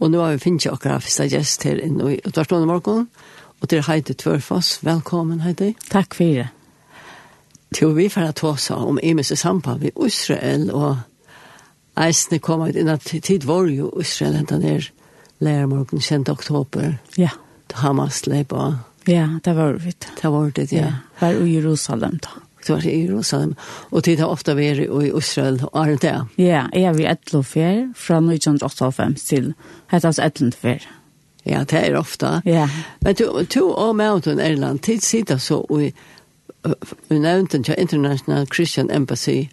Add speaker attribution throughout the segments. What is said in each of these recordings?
Speaker 1: Og nu har vi finnet jo akkurat fyrsta gjest her inne i Utvarstående morgen. Og til Heidi Tvørfoss, velkommen Heidi.
Speaker 2: Takk for det.
Speaker 1: Til vi får ta oss om Emes samband med Israel, og eisene kommer ut innan tid var jo Israel enda ned lærermorgen 5. oktober.
Speaker 2: Ja.
Speaker 1: Hamas leipa.
Speaker 2: Ja, det var det.
Speaker 1: Det var det, ja.
Speaker 2: ja. Var i Jerusalem da.
Speaker 1: Det var i Jerusalem. Og tid har ofta vært i Israel og Arne det.
Speaker 2: Ja, jeg er ved etter fer fra 1988 til hette oss etter.
Speaker 1: Ja, det er ofta.
Speaker 2: Ja.
Speaker 1: Men du, du og Mountain Erland, tid sitter så i vi nevnte til International Christian Embassy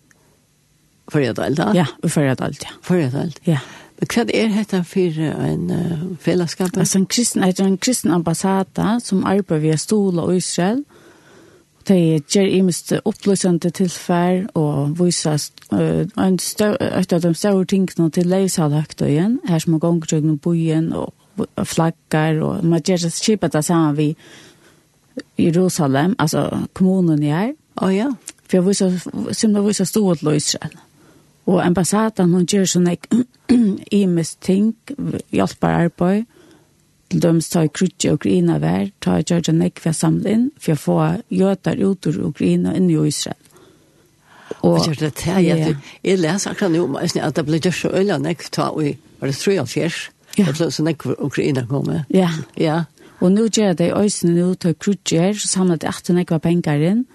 Speaker 1: forrige dalt, da?
Speaker 2: Ja, forrige dalt, ja.
Speaker 1: Forrige dalt.
Speaker 2: Ja.
Speaker 1: Men hva er dette for en uh, fellesskap?
Speaker 2: Altså, en kristen, er en kristen ambassade som arbeider ved Stola og Israel, de gjør imest opplysende tilfær og viser uh, et av de større tingene til leivsalhaktøyen, her som har gongt gjennom byen og flaggar, og man gjør det kjipet det sammen vi Jerusalem, altså kommunen her.
Speaker 1: Å oh, ja.
Speaker 2: For jeg viser, som det viser stort Israel. Og ambassaden, hun gjør sånne imest ting, hjelper arbeid, til dem ta i krutje og grina vær, ta i Georgia Nekve samlet inn, for å få gjøter ut ur grina inn i Israel.
Speaker 1: Og jeg det til, jeg, jeg leser akkurat nå, at det ble gjørs og øyla jeg ta i, var det 43,
Speaker 2: ja.
Speaker 1: det ble så nekve Ukraina kom.
Speaker 2: Ja.
Speaker 1: Ja.
Speaker 2: Og nå gjør det i øysene nå, ta i krutje, så samlet jeg 18 nekve penger inn,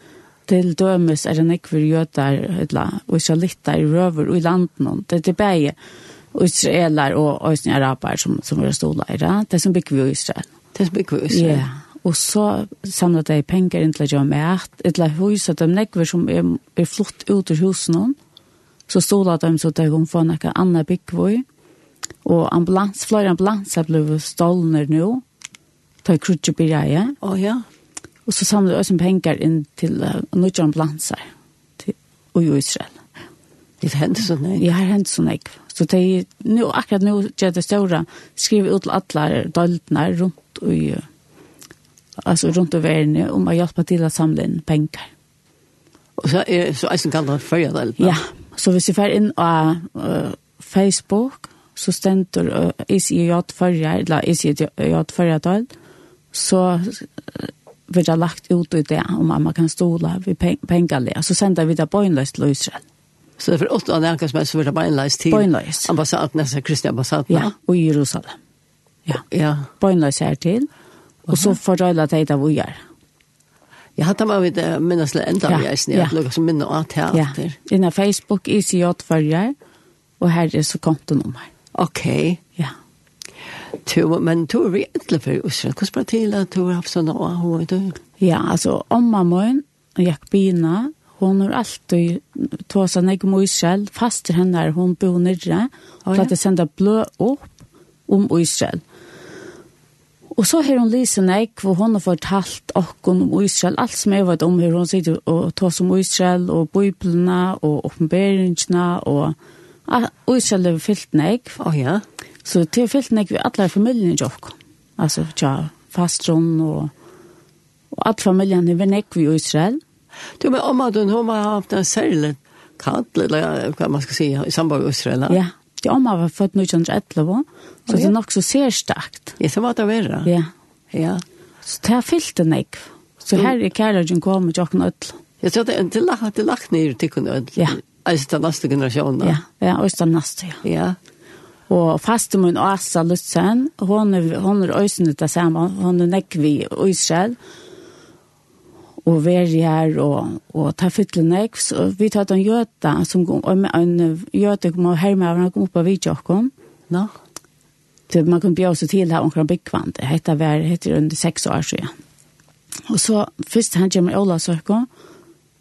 Speaker 2: til dømes er det nekve jøter, eller der røver, og i landen, det er tilbake. Ja israeler og øyne araber som, som var stola i det. Det som bygger vi i Israel.
Speaker 1: Det som bygger vi i Israel.
Speaker 2: Ja. Og så samlet de penger inn til å gjøre mat, la hus at de nekver som er, er flott ut ur husen Så stola de så de kunne få noe annet bygger vi. Og ambulans, flere ambulanser ble stålende nå. Ta krutje på greie.
Speaker 1: Å ja.
Speaker 2: Og så samlet de også penger inn til uh, noen ambulanser til, og i Israel.
Speaker 1: Det har hänt så
Speaker 2: nej. Ja, har hänt så nej. Så det nu akkurat nu gjør det stora skriver ut alla døltene runt i alltså runt i verden om att hjelpe til å samle inn penger.
Speaker 1: Och så er så eisen kallet for jeg det.
Speaker 2: Ja, så hvis vi får in på Facebook så ständer ICJ förra eller ICJ förra døl, så vi har lagt ut i det om man kan stola vid pengerlig. Så sänder vi det på en löst till Israel.
Speaker 1: Så det er for åtte av det som er så vært beinleis til
Speaker 2: beinleis.
Speaker 1: ambassaden, nesten kristne ambassaden.
Speaker 2: Ja, og i Jerusalem. Ja,
Speaker 1: ja.
Speaker 2: beinleis her til, og så fordøyla det av uger.
Speaker 1: Jeg hadde meg vidt minnes litt enda av
Speaker 2: ja.
Speaker 1: jeg lukket som minne av til alt der.
Speaker 2: Ja, inna Facebook, ICJ følger, og her er så kontonummer.
Speaker 1: Ok.
Speaker 2: Ja.
Speaker 1: Tu, men du er vi egentlig for Israel. Hvordan ble til at du har haft sånne år?
Speaker 2: Ja, altså, om mamma, Jakobina, hon har alltid tåsa nek om Israel, faster henne her, hon bor nere, oh,
Speaker 1: ja.
Speaker 2: at det sender blø opp om Israel. Og så har hon Lise nek, hvor hon har fortalt okkon om Israel, alt som jeg vet om her, hon sitter og tås om Israel, og bøyblene, og oppenberingene, og Israel er fyllt nek.
Speaker 1: Å oh, ja.
Speaker 2: Så det er fyllt nek vi alle familien i okkon. Altså, tja, fastron og, og alle familien er nek vi i Israel.
Speaker 1: Du, men om att hon har haft en särskild kant, eller vad man ska säga, i samband med Israel.
Speaker 2: Ja, det om var född 1911, så det är nog så särstakt.
Speaker 1: Ja, så var det värre.
Speaker 2: Ja.
Speaker 1: Ja.
Speaker 2: Så det har fyllt en ägg. Så här är kärleken kom med Jocken Ödl.
Speaker 1: Ja, så det är lagt, det lagt ner till Jocken Ödl.
Speaker 2: Ja.
Speaker 1: Alltså den nästa generationen.
Speaker 2: Ja, ja, och den nästa, ja.
Speaker 1: Ja.
Speaker 2: Og faste min Asa Lutzen, hon er, hon er øysene til sammen, hon er nekk vi Israel, og veri her og, og ta fytle nek. Så vi tar en gjøta som kom, og en gjøta kom og herme av, hermaverne kom opp av vidtjokken.
Speaker 1: Nå?
Speaker 2: No. Man kunne bjøre seg til her omkring byggvand. Det heter vær, heter under seks år siden. Og så først han kommer i Ola søkken,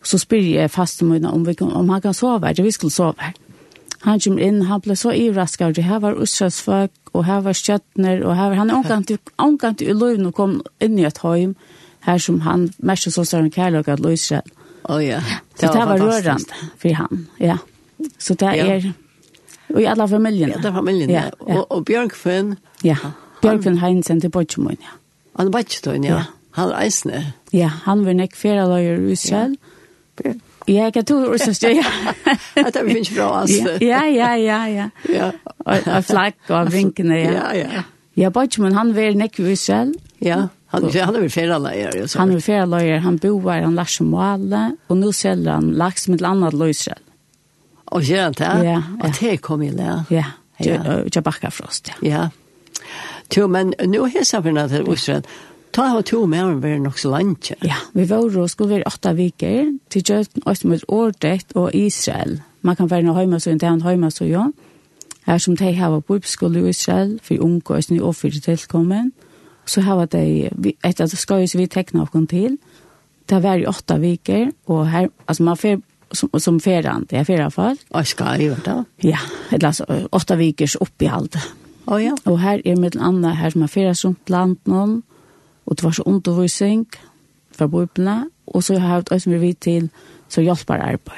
Speaker 2: så spyr jeg fast om, om, vi, om han kan sove her, vi skulle sove her. Han kommer inn, han ble så ivrasket, det her var utsøsføk, og her var skjøttner, og her var han omkant, omkant i løven og kom inn i et høym, og här som han mest så sa han kärlek att
Speaker 1: Louise. Oh
Speaker 2: ja. Det var,
Speaker 1: var
Speaker 2: rörande för han. Ja. Så det är
Speaker 1: ja.
Speaker 2: er, och i alla familjerna.
Speaker 1: Ja, det familjerna. Ja,
Speaker 2: ja.
Speaker 1: Och, och Björkfinn.
Speaker 2: Ja. Björkfinn Heinsen till Bortjemoen, ja.
Speaker 1: Han Bortjemoen, ja.
Speaker 2: ja.
Speaker 1: Han reisne.
Speaker 2: Ja, han var nek fera lager i Israel. Ja. Ja, jeg tror også det, ja.
Speaker 1: At det finnes bra, altså.
Speaker 2: Ja, ja, ja, ja.
Speaker 1: ja.
Speaker 2: Og, og flagg og vinkene, ja.
Speaker 1: Ja, ja.
Speaker 2: Ja, Bortjemoen, han var nek i Israel.
Speaker 1: Ja. Han är han är flera lejare så.
Speaker 2: Han är flera lejare, han bor han lär sig måla och nu säljer han lax med annat
Speaker 1: löjsel. Och gör det?
Speaker 2: Ja,
Speaker 1: att det kommer ju där.
Speaker 2: Ja.
Speaker 1: Ja,
Speaker 2: Jag backar frost. Ja.
Speaker 1: ja. Jo, men nu hälsar vi när det Israel. Ta ha to med om vi nok så langt.
Speaker 2: Ja, vi var og skulle være åtta viker til Jøten, som med årdet og Israel. Man kan være noe hjemme så heimasøyen til han jo. Her som de har på bibelskole i Israel, for unge og snu og for tilkommen så har vi det ett att ska ju vi tekne oss til. till. Det var ju åtta veckor och här alltså man får som som färdan det är fyra
Speaker 1: fall. Och ska ju då.
Speaker 2: Ja, det alltså åtta veckors upp i allt.
Speaker 1: Oh, ja.
Speaker 2: Och här är med andra här som har fyra sånt land någon och det var så undervisning för bubblorna och så har jag haft vi till så hjälpar arbete.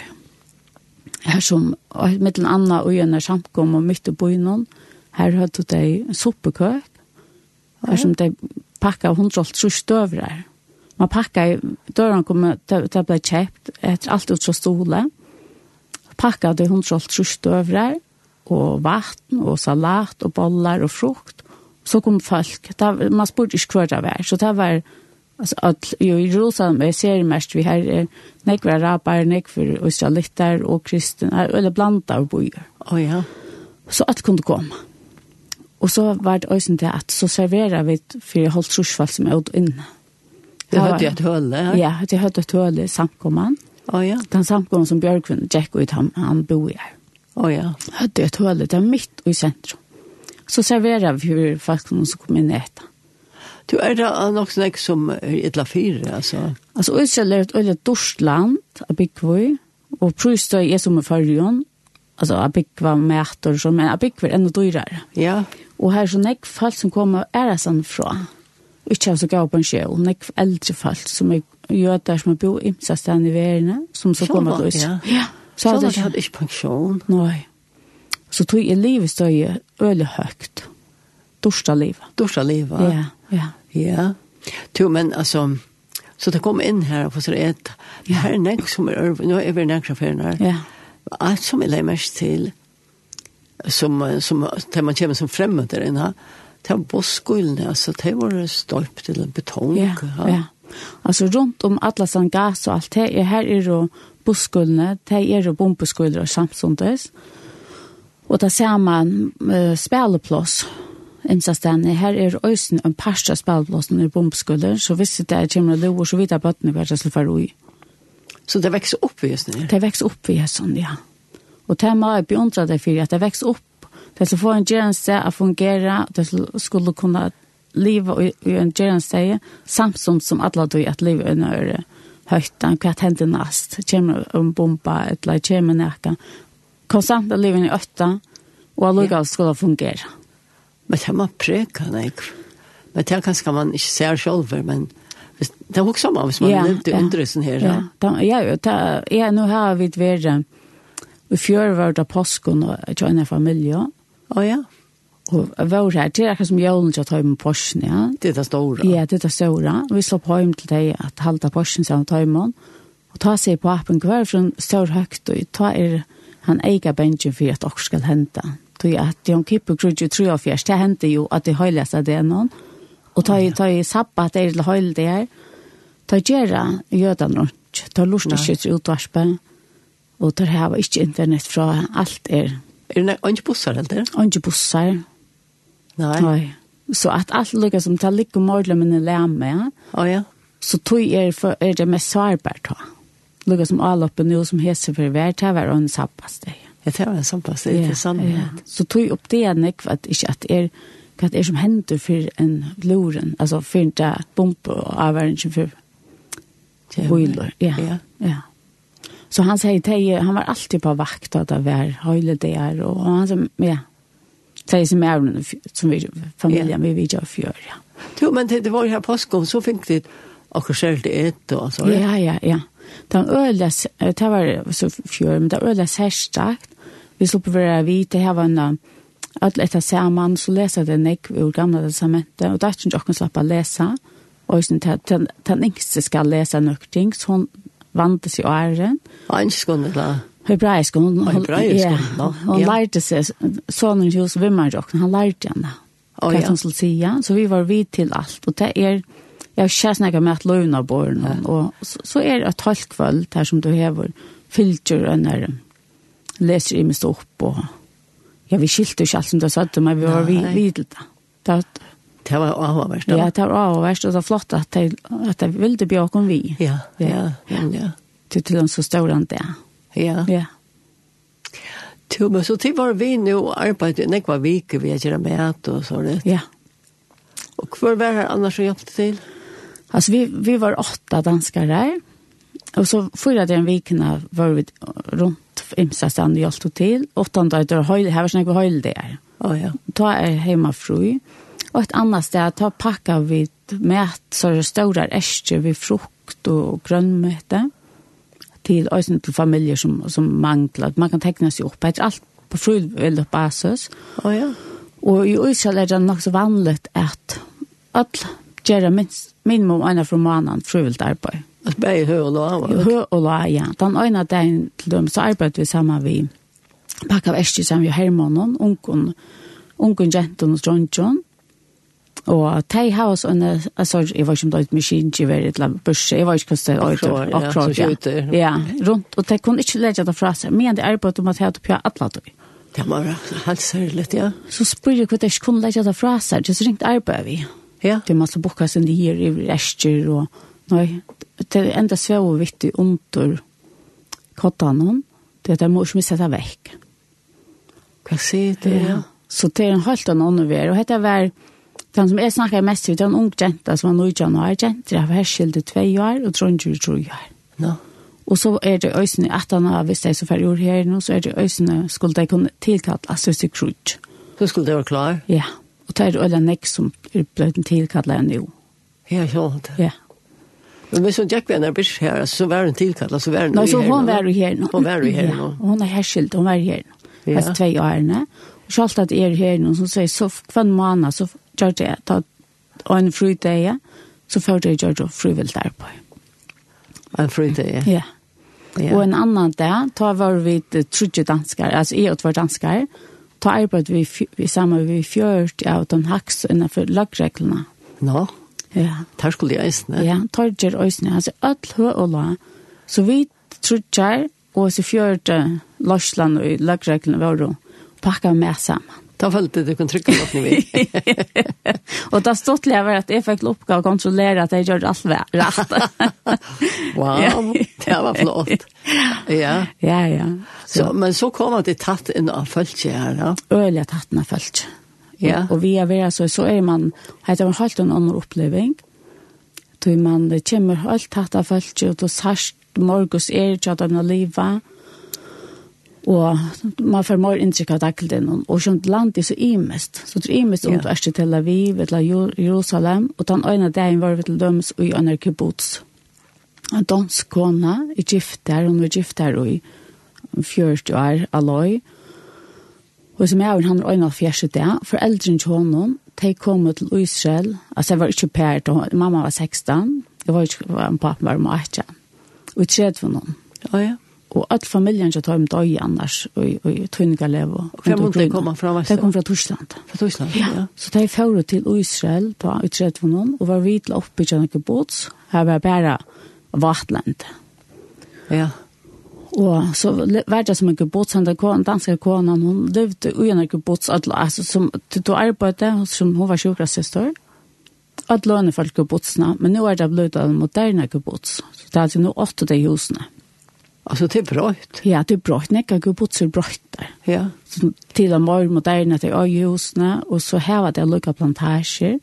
Speaker 2: Här som med en annan och när samkom och mitt i byn här hade det soppekök Her som de pakka hundrolt så støvrar. Man pakket i døren kom det ble kjøpt etter alt ut fra stole. Pakket de hundrolt så støvrar og vatten og salat og bollar og frukt. Så kom folk. Det, man spurte ikke hva det var. Så det var Alltså att ju i Jerusalem är ser mest vi här är nekvar rabar, nekvar israelitar och kristna eller blandar och.
Speaker 1: Oh, ja.
Speaker 2: Så att kunde komma. Og så var det også det at så serverer vi for holdt trusfall som er ute inne.
Speaker 1: Det hadde et høle, ja?
Speaker 2: Ja, det hadde et høle samkommende.
Speaker 1: Å oh, ja.
Speaker 2: Den samkommende som Bjørkvind, Jack ut han, han bor her.
Speaker 1: Å oh, ja.
Speaker 2: Hadde et høle, det er midt i sentrum. Så serverer vi for folk som kom inn etter.
Speaker 1: Du er det nok sånn ikke som er et la fire, altså?
Speaker 2: Altså, Israel er et øyne dorsk land, av Byggvøy, og prøvstøy er som i fargen, altså, av Bikva med etter, men av Byggvøy er enda dyrere.
Speaker 1: Ja.
Speaker 2: Og her er så nekk folk som kommer av sånn fra. Og ikke har så gav på en sjø, og nekk eldre folk som er jøder som er bo i stedet i verden, som så kommer til oss.
Speaker 1: Ja,
Speaker 2: ja.
Speaker 1: Så
Speaker 2: så
Speaker 1: hadde jeg
Speaker 2: hadde
Speaker 1: ikke pensjon.
Speaker 2: Nei. Så tog jeg livet støy øyelig høyt. Dorsta livet.
Speaker 1: Dorsta livet.
Speaker 2: Ja, ja.
Speaker 1: Ja. Jo, men altså, så det kom inn her og få seg et.
Speaker 2: Ja.
Speaker 1: Her er nek som er øyelig, nå er vi nek som er her.
Speaker 2: Ja.
Speaker 1: Alt som jeg leier mest til, som, som, där man kommer som främmande där inne. Det var bosskullen, alltså det var stolp till betong.
Speaker 2: Ja, ja. ja. Alltså runt om Atlasan gas och allt det, är här är det bosskullen, det är det bombeskullen och samsundes. Och där ser man uh, spelplås imsastene. Her er øysen en parsta spelblåsen i bombeskuller, så hvis det er kjemmer lover, så vidt er bøttene hver til for ui.
Speaker 1: Så det vekser opp i høsten?
Speaker 2: Det vekser opp i høsten, ja. Og det må jeg beundre det for at det veks opp. Det skal få en gjerense å fungere, det skulle kunne leve i en gjerense, samtidig som alle døy at livet under nøyre høytan, hva hender nast, kommer en bomba, eller kommer nækka? Konstant er livet i øtta, og alle gav skulle fungere.
Speaker 1: Men det må preka, nei. Men det kanskje man ikke ser selv, men det er også man, hvis man
Speaker 2: ja,
Speaker 1: levde
Speaker 2: ja,
Speaker 1: under sånn her.
Speaker 2: Ja, ja, ja, ja, ja, ja, ja, ja, ja, ja, ja, ja, i fjør var det påsken og jeg kjønner familie.
Speaker 1: Å ja,
Speaker 2: og jeg var her, det er akkurat som jævlen til å ta med påsken, ja.
Speaker 1: Det er det store.
Speaker 2: Ja, det er det store. Vi slår på hjem til deg at halda påsken sammen ta med Og ta seg på appen hver for en stor høgt, og ta er han eiga bensin for at dere skal hente. Så at Jan Kippur og 43, det hendte jo at de høyleste det noen. Og ta i, ta i sabbat er til høyl det her. Ta gjerra jødan rundt, ta
Speaker 1: lort
Speaker 2: ikke til utvarspen og der har ikke internett fra alt er.
Speaker 1: Er det ikke bussar, eller?
Speaker 2: Ikke bussar.
Speaker 1: Nei.
Speaker 2: Nei. Så at alt lukkar som tar ligg og mordler men er ja.
Speaker 1: Oh, ja.
Speaker 2: Så tog er, for, er det mest svarbart, ja. Lukkar som avloppen nå som heser for hver, det var en sabbast,
Speaker 1: ja. Det var en sabbast, det er interessant. Ja,
Speaker 2: ja. Så tog opp det igjen, ikke, at ikke at er hva det er som hender for en loren, altså for en bombe og avværingen for bøyler. Ja,
Speaker 1: ja.
Speaker 2: ja. Så han säger till han var alltid på vakt att det var höjle där och, och han som ja säger som är som vi familjen vi vi gör för ja.
Speaker 1: Jo men det var ju här påskom så fick det och självt ett och så.
Speaker 2: Ja ja ja. Den ölas det var så för, men det ölas häststarkt. Vi skulle vara vita, det här var en Alt etter samman så leser det nek ur gamla testamentet och där syns jag kan släppa läsa och den yngste skal ska läsa någonting så hun vant seg åren.
Speaker 1: Ansk kunne klar.
Speaker 2: Hebraisk hon
Speaker 1: hebraisk
Speaker 2: hon.
Speaker 1: Hon
Speaker 2: lärde sig sonen Josef Wimmerjock han lærte henne.
Speaker 1: Och
Speaker 2: jag skulle säga så vi var vid til alt. Og det er, är jag känns när jag möter Luna born Og så så er det et halvt der som du hever filter og når leser i mest opp. Og, ja, vi skilte ikke alt som du sa till mig vi var vid vid til det. Det
Speaker 1: Det var avhåverst.
Speaker 2: Ja, det var avhåverst, og det var flott at det, at det ville bjørk om vi.
Speaker 1: Ja, ja,
Speaker 2: ja.
Speaker 1: ja.
Speaker 2: Til til dem så stor han der.
Speaker 1: Ja.
Speaker 2: Ja.
Speaker 1: Jo, men så til var vi nå og arbeidet, nek var vi ikke, vi er ikke med og så det.
Speaker 2: Ja.
Speaker 1: Og hvor var det annars som hjelpte til?
Speaker 2: Alltså vi vi var åtta danskare. Och så förra den veckan var vi runt imsa stand i allt till. Åttonde dagar höll här var snägg höll där.
Speaker 1: Ja ja.
Speaker 2: Ta är hemma fru. Og et annet sted, ta pakka vi med så er det større ærsker vi frukt og grønnmøte til øyne til familier som, som mangler. Man kan tekne seg opp etter alt på frivillig basis.
Speaker 1: Oh, ja.
Speaker 2: Og i Israel er det nok så vanligt at alle gjør minst, minimum ena fra måneden frivillig arbeid.
Speaker 1: At bare høy og la?
Speaker 2: Høy og la, ja. Den øyne dagen til dem så arbeider vi sammen vi pakka av ærsker sammen vi Hermannen, ungen, ungen jenten og dronjen Og de har også en, altså, jeg var ikke om det er et maskinkjøver, et eller børse, jeg var ikke kostet øyder,
Speaker 1: akkurat, ja.
Speaker 2: Ja, rundt, og de kunne ikke lege det fra seg, men det er på at du måtte ha det på alle tog.
Speaker 1: Det var helt særlig, ja.
Speaker 2: Så spør jeg hva de ikke kunne lege det fra seg, det er så ringt arbeid vi.
Speaker 1: Ja.
Speaker 2: Det måtte boka sin hier i rester, og nei, det er enda svøv og vittig under kottanen, det er det må ikke miste det vekk.
Speaker 1: Hva sier det, ja?
Speaker 2: Så det er en halvt annen vær, og dette var, Den som jeg snakket mest til, det var en ung jenta som var 9 januar, jenter av herskilde 2 år og trondjur 3 år.
Speaker 1: No.
Speaker 2: Og så er det øysene, at han har visst det så færre år her nå, så er det øysene, skulle de kunne tilkalt Astus i
Speaker 1: Så skulle det være klar?
Speaker 2: Ja, og det er øyne nek som er bløyt tilkallet enn
Speaker 1: jo. Ja, sånt.
Speaker 2: Ja.
Speaker 1: Men hvis hun gikk ved henne bryr her, så var hun tilkallet, så var hun
Speaker 2: Nei, så
Speaker 1: hun
Speaker 2: var jo her nå.
Speaker 1: Hun var jo her nå.
Speaker 2: Ja, hun er herskild, hun var her nå.
Speaker 1: Ja.
Speaker 2: Altså, tve årene. Ja. Sjalt at er her nå, som sier, så hver måned så gjør det at en frydag, så får det gjør det frivillig arbeid.
Speaker 1: En fridag, ja?
Speaker 2: Ja. Og en annan dag, ta var vi trudje danskar, altså jeg og tvær danskar, ta arbeid vi, vi sammen vi fjørt av den haks innenfor lagreglene.
Speaker 1: Nå, no.
Speaker 2: ja.
Speaker 1: tar skulle jeg eisne.
Speaker 2: Ja, tar gjør øsne, altså alt hø og la. Så vi trudjer, og så fjørte Lorsland og lagreglene våre, pakka med sammen.
Speaker 1: Da følte du kunne trykke på mig.
Speaker 2: og da stod det var at jeg fikk oppgave å kontrollere at jeg gjør alt rett.
Speaker 1: wow, det var flott. Ja,
Speaker 2: ja. ja.
Speaker 1: Så. så. men så kom det tatt inn av følge her, ja?
Speaker 2: Øyelig tatt inn av.
Speaker 1: Ja.
Speaker 2: Og, og vi er ved, så, så er man, heter man helt en annen oppleving. Så man kommer helt tatt av følge, og da sørst morgus er ikke at den har livet, og man får mer inntrykk av dagligdagen, og som land er så imest. Så det er imest om du er til Tel Aviv, eller Jerusalem, og den ene dagen var vi til dømes og i andre kibbutz. En dansk kone er gift der, hun var gift der i 40 år, Aloi, og som jeg og han øyne av fjerste det, foreldren til henne, de kom til Israel, altså jeg var ikke per, mamma var 16, jeg var ikke, pappa var med 18, og i tredje for noen.
Speaker 1: Ja, ja
Speaker 2: og all familjen som tar om døy annars, og, i tøyninga lev og
Speaker 1: hvem måtte det komme fra
Speaker 2: Vestland? Det kom fra Torsland.
Speaker 1: Fra Torsland,
Speaker 2: ja.
Speaker 1: ja.
Speaker 2: Så de fører til Israel på utredvunnen, og var vidla oppe i Kjenneke Båts, her var bare vatland.
Speaker 1: Ja.
Speaker 2: Og så var det som en båts, den danske konen, hun levde i en båts, altså som til å arbeide, som hun var sjukkerhetssøster, at lønne folk kibbutzene, men nå er det blitt en moderne kibbutz. Så det er altså nå åtte de husene.
Speaker 1: Alltså det är bröjt.
Speaker 2: Ja, det är bröjt. Näcka går bort så bröjt där.
Speaker 1: Ja.
Speaker 2: Så till och med moderna till öjhusna. Och så här var det lukka plantager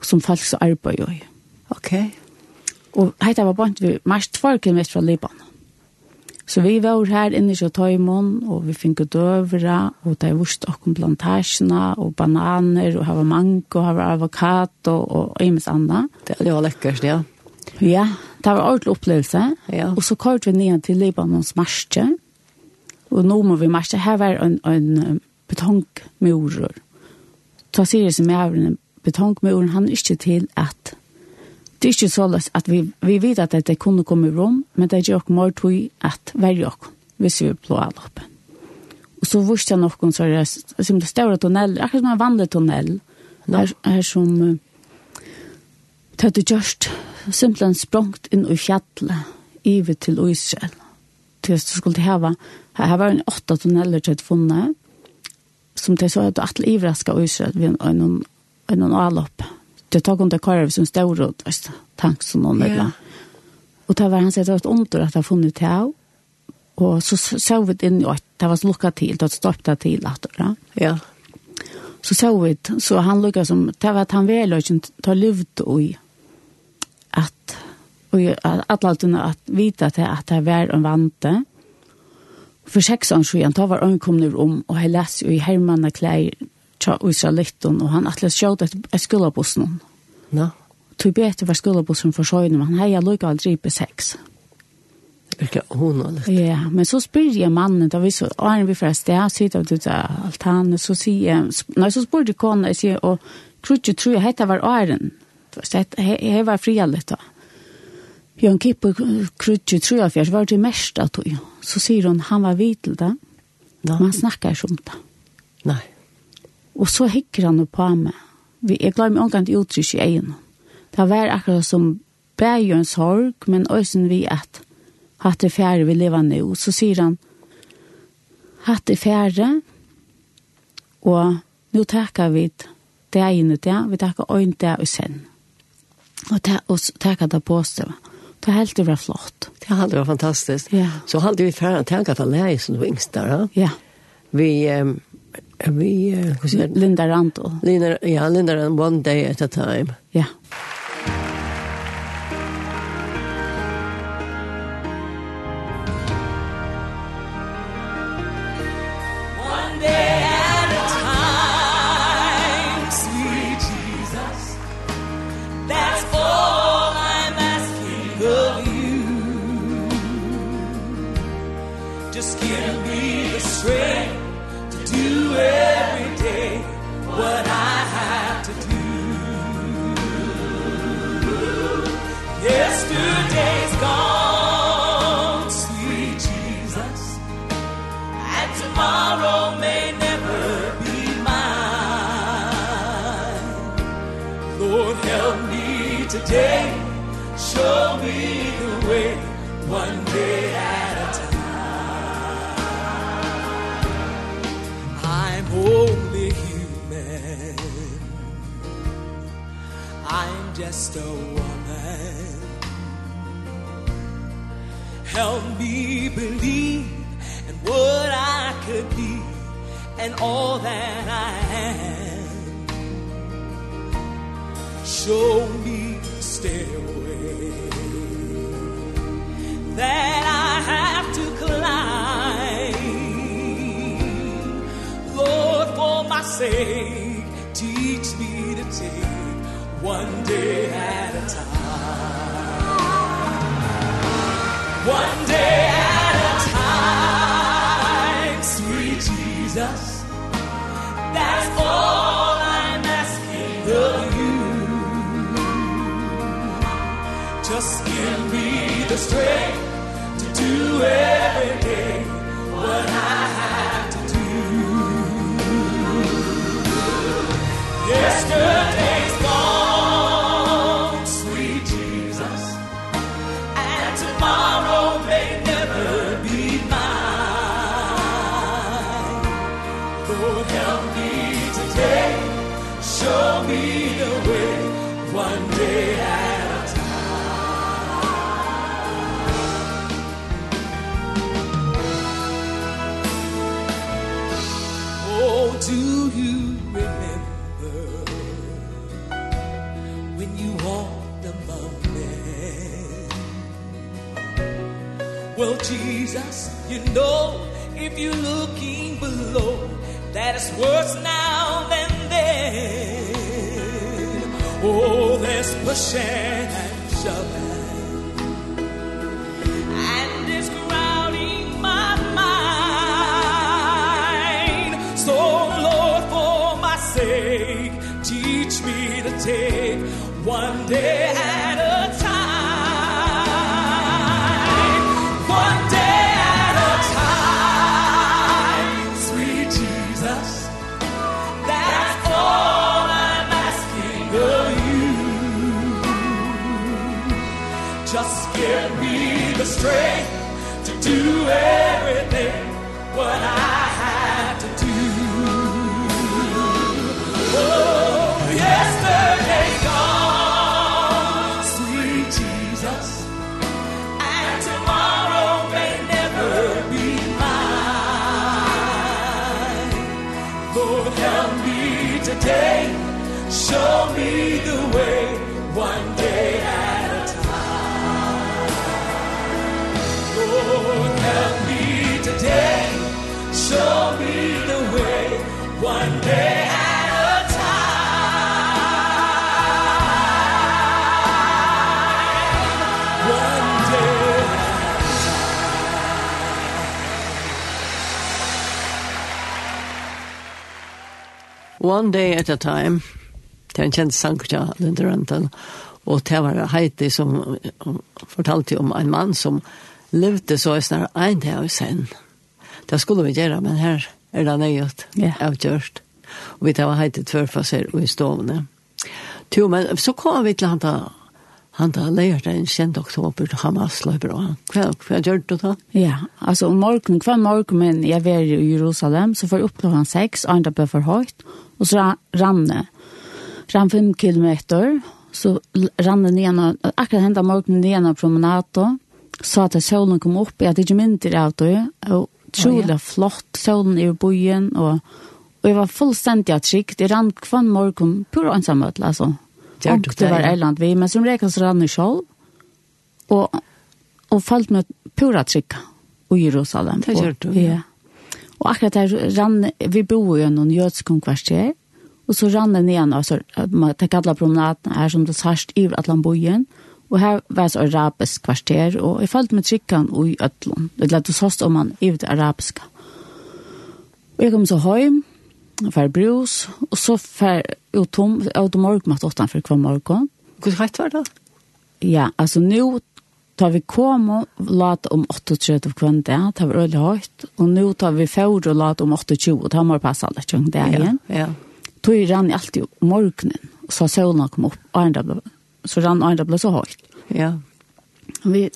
Speaker 2: som folk så arbetar i.
Speaker 1: Okej.
Speaker 2: Okay. Och här var bara vi mest två kilometer från Libanon. Så vi var här inne i Tøymon, og vi fikk døvra, og det vurste okkur plantasjene, og bananer, og her var mango, her var avokado, og, og, og,
Speaker 1: og, og, og, lekkert, ja.
Speaker 2: Ja, det var ordentlig opplevelse.
Speaker 1: Ja.
Speaker 2: Og så kørte vi ned til Libanons marsje. Og nå må vi marsje. Her var en, en betongmurer. Ta seriøst med en betongmurer, han er ikke til at det er ikke så løs at vi, vi vet at det kunne komme i rom, men det er ikke mer tog at verre oss, hvis vi blå alle oppe. Og så visste jeg noen så er det som det større tunnel, akkurat som en vanlig tunnel, her, her som uh, det er gjørst simpelthen sprongt inn i fjallet, ivet til Israel. Til at du skulle hava, her var en åtta tunneller til et funnet, som til så at du atle ivraska Israel ved en, en, en avlopp. Det tok under karer som stod ut, tank som noen yeah. Og det var han sett det var et omtur at jeg funnet til av, og så så vi inn i at det var lukka til, det var stoppa til at det,
Speaker 1: ja.
Speaker 2: Så så vi, så han lukka som, det var at han vel og ikke tar luft og i, at og atlaltene at vita att at det var en vante. For seks år siden, da var han kommet om, og jeg leste jo i Hermanna klær tja Israelitten, og han atlas sjåd et, et skolabussen.
Speaker 1: Ja.
Speaker 2: Tog bete var skolabussen for sjøen, men han heia lukket aldri på seks.
Speaker 1: Ikke hun og litt.
Speaker 2: Ja, men så spyr jeg mannen, da vi så, og han vi fra sted, sitter vi til altanen, så sier jeg, nei, så spør jeg kona, jeg sier, og krutje tror jeg, hette var æren det här var frialligt då. Björn Kippo krutje tror jag för var det mest att då. Så säger hon han var vitel
Speaker 1: då.
Speaker 2: Man snackar ju det.
Speaker 1: Nej.
Speaker 2: Och så hickar han på mig. Vi är glömmer omgående uttryck i egen. Det var akkurat som bäjens sorg, men ösen vi att hatt det färre vi lever nu. Så säger han hatt det färre och nu tackar vi det ene det. vi tackar en det och sen. Og ta, og ta det på seg. Det er helt det var flott.
Speaker 1: Det er helt fantastisk.
Speaker 2: Ja.
Speaker 1: Så hadde vi färre att tänka för läge som du yngst där. Ja. Vi, um, vi, uh,
Speaker 2: Linda Randall.
Speaker 1: Linda, ja, Linda Randall, one day at a time.
Speaker 2: Ja.
Speaker 3: Yeah. I'm just a woman. Help me believe in what I could be And all that I am. Show me the stairway That I have to climb. Lord, for my sake one day at a time. One day at a time. Sweet jesus that's all i'm asking of you. Just give me the strength to do every day what i have to do. Yesterday Jesus you know if you're looking below that is worse now than then. Oh there's pushing and shoving and it's crowding my mind. So Lord for my sake teach me to take one day at day. Show me the way one day at a time. Lord help me today. Show me the way one day at a One Day at a
Speaker 1: Time. Det er en kjent sang til Linda Linderenten. Og det var Heidi som fortalte om en mann som levde så snar en dag i sen. Det skulle vi gjøre, men her er det nøyet
Speaker 2: yeah.
Speaker 1: avgjørst. Og vi tar Heidi tvørfasser og i stovene. Jo, men så kom vi til han da han da leir en kjent oktober til Hamas løyber og han. Hva, hva gjør du da?
Speaker 2: Ja, altså om morgenen, hver morgen, men jeg var i Jerusalem, så får jeg opp klokken seks, andre han ble for høyt, Och så rann det. Rann fem kilometer. Så rann det ena, akkurat hända morgenen ned ena promenaden. Så att solen kom upp, Jeg hadde ikke mindre av det Og Och flott, solen i bojen. Och, och jag var fullständigt att skick. Det rann hver morgon, pur ensamhet alltså.
Speaker 1: Och
Speaker 2: det var Erland vi, men som räknas rann i selv. Och, och falt med pura trygg i Jerusalem.
Speaker 1: Det gjør du. Ja.
Speaker 2: Og akkurat der rann, vi bor jo noen kvarter, og så rann den igjen, altså, det kallet promenaden her som det sørst i Atlanbojen, og her var det arabisk kvarter, og jeg falt med trykken i Øtland, det lette såst om man i det arabiske. Og jeg kom så hjem, fer brus, og så fer ut tom, og det morgen mat åttan for hver morgen.
Speaker 1: Hvor høyt var det?
Speaker 2: Ja, altså nå tar vi kom og lade om 38 kvann det, det var øyelig høyt, og nå tar vi fjord og lade om 28, og tar vi passe alle kjønn det igjen.
Speaker 1: Ja, ja.
Speaker 2: Tog rann jeg alltid om morgenen, og så solen kom opp, og ble, så rann andre ble så høyt.
Speaker 1: Ja.
Speaker 2: Vi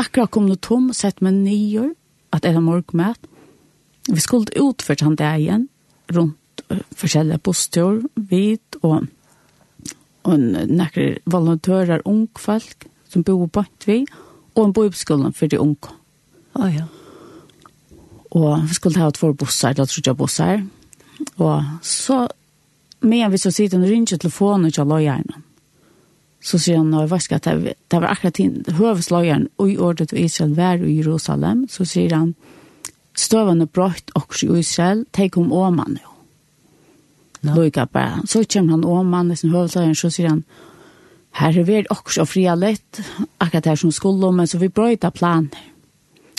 Speaker 2: akkurat kom det tom, sett med nyer, at det er morgenmat. Vi skulle ut for det igjen, rundt uh, forskjellige postur, vidt, og, og nekker volontører, ungfolk, som bor på vi, og og en bøybskolen for de unge.
Speaker 1: Å oh, ja.
Speaker 2: Og vi skulle ha två bussar, da tror jag bussar. Og så, medan vi så sitter og ringer telefonen til løgjerne, så sier han, og jeg vasker, det, det var akkurat inn, høvesløgjeren, og i ordet til Israel, vær i Jerusalem, så sier han, støvende brøtt også i Israel, tenk om åman jo.
Speaker 1: No.
Speaker 2: Løyga bare. Så kommer han åman, liksom, høvesløgjeren, så sier han, Her er vi også fria lett, akkurat her som skulle, men så vi brøyta planer.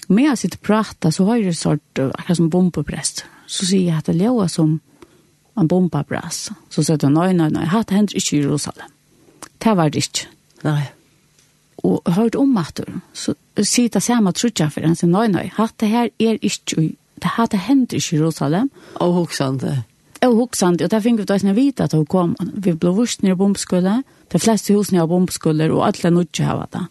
Speaker 2: Men jeg sitter og prater, så har jeg sort, akkurat som bombeprest. Så sier jeg at det ljøa som en bombeprest. Så sier jeg, nei, nei, nei, hatt hender ikke i Jerusalem. Det var det ikke.
Speaker 1: Nei.
Speaker 2: Og jeg hørte om at du, så sier det samme trutja for han, sier, nei, nei, hatt det her er ikke i, det hatt det hender ikke i Jerusalem.
Speaker 1: Og hoksande.
Speaker 2: Og hoksande, og der fikk vi da ikke vite at hun kom. Vi ble vurs nere i bombeskullet, De fleste husene har bombeskuller, og alle nødde har det.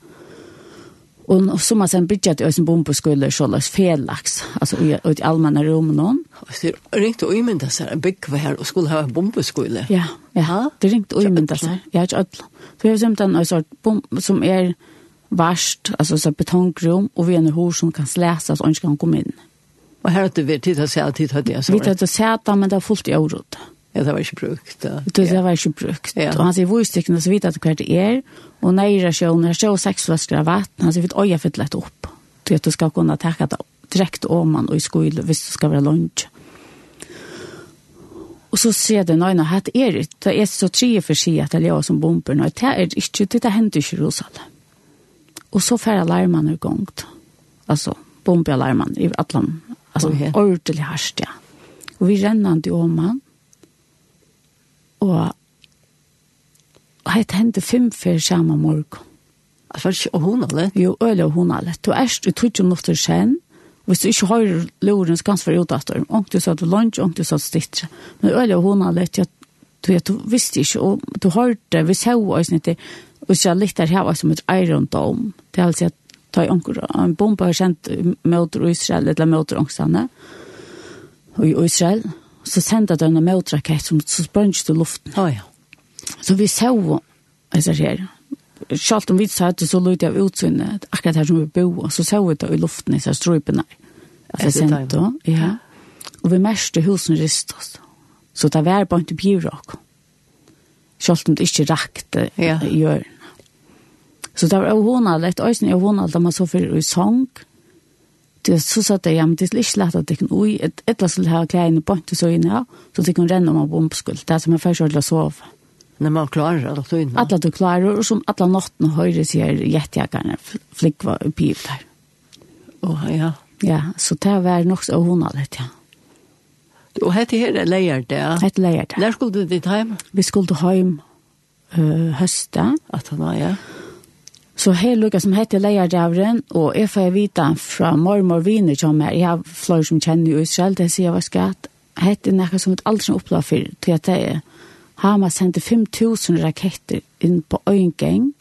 Speaker 2: Og så man sen bygger til øyne bombeskuller, så løs felaks, altså i i allmenne rom
Speaker 1: noen. Det ringte ringt og umynda seg, en bygg her og skulle ha bombeskuller.
Speaker 2: Ja, ja, det ringte ringt og umynda seg, ja, ikke alle. Så jeg har simpelthen en sort bomb som er varst, altså så betongrom, og vi er en hår som kan slæsa, så ikke kan komme inn.
Speaker 1: Og her har det vært tid å se at tid hadde jeg så.
Speaker 2: Vi hadde sett det, men det er fullt i året.
Speaker 1: Ja. Ja, det var ikke brukt. Ja.
Speaker 2: Det, det var ikke brukt.
Speaker 1: Ja.
Speaker 2: Og han sier, hvor stikkene så vidt at hva det er, og nære sjøen, her sjøen seks flasker av vatten, han sier, vi øye fyller lett opp. Du vet, du skal kunne takke det direkte om man og i skolen, hvis du skal være lunsj. Og så sier det nøyne, at det er det er så tre for seg at det er som bomber, og det er ikke, det hender ikke i Rosalle. Og så færre alarmene i gang. Altså, bombealarmene i Atlant. Altså, ordentlig hardt, ja. Og vi renner til om man, Og og heit hende fem før samme morgen.
Speaker 1: Det var ikke, hun alle?
Speaker 2: Jo, øyla og hun er litt. Du erst i tutsi minutter sen, hvis du ikke har loren, så kan du være utdatter. Om du sa du lunch, om du sa du stittre. Men øyla og hun alle, litt, du, du visste ikke, og du hørte, vi så oss ikke, og så litt der her var som et Iron Dome. Det er altså at ta i onker, en bombe har kjent møter Israel, eller møter ångstene, og i Israel, så sendte de en møtrakett som så sprønns til luften.
Speaker 1: Oh, ja.
Speaker 2: Så vi så, jeg ser her, Sjalt om vi sa at det så lydde av utsynet, akkurat her som vi bo, så så vi det i luften i disse strøpene. Altså sendte, ja. Og vi meste husene oss. Så det var bare ikke bjørak. Sjalt om det ikke rakte
Speaker 1: ja.
Speaker 2: i hjørnet. Så det var jo hon alt, et øyne jo hon da man så for i sang, det så sa det, ja, men det er ikke lett at det kan ui, et eller skulle ha klærne på til inne her, så det kan renne om av bombskuld, det er som jeg først ordentlig sove.
Speaker 1: när man klarar det då tøyene?
Speaker 2: alla du klarar og som alle nattene høyre sier jettejakkerne flikva i pip der.
Speaker 1: Åh, ja.
Speaker 2: Ja, så det var nok så honalet, ja.
Speaker 1: Og hette her er leier det?
Speaker 2: Hette leier det.
Speaker 1: Når skulle du ditt heim?
Speaker 2: Vi skulle hjem uh, høste.
Speaker 1: At han var, ja.
Speaker 2: Så her lukka som heter leierdavren, og jeg får vite fra mormor viner som er, jeg har flere som kjenner i Israel, det sier jeg var skatt, heter nekka som et aldri opplag for, til at det er, Hamas sendte 5.000 raketter inn på øyngeng,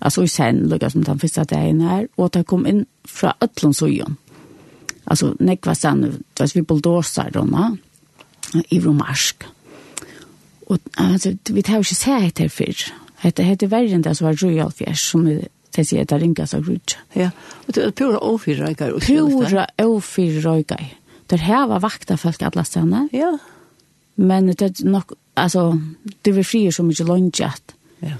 Speaker 2: altså i sen, lukka som den første dagen her, og det kom inn fra Øtlundsøyen. Altså, nekva stand, det var vi bulldoser, i Romarsk. Og altså, vi tar jo ikke se etter før, Hette hette verre enn det som var Royal Fjers, som er det sier det ringa seg grudja.
Speaker 1: Ja, og det er pura ofyrrøygar.
Speaker 2: Pura ofyrrøygar. Det her var vakta folk alle stedene.
Speaker 1: Ja.
Speaker 2: Men det er nok, altså, det var frier så mye lønnsjatt.
Speaker 1: Ja.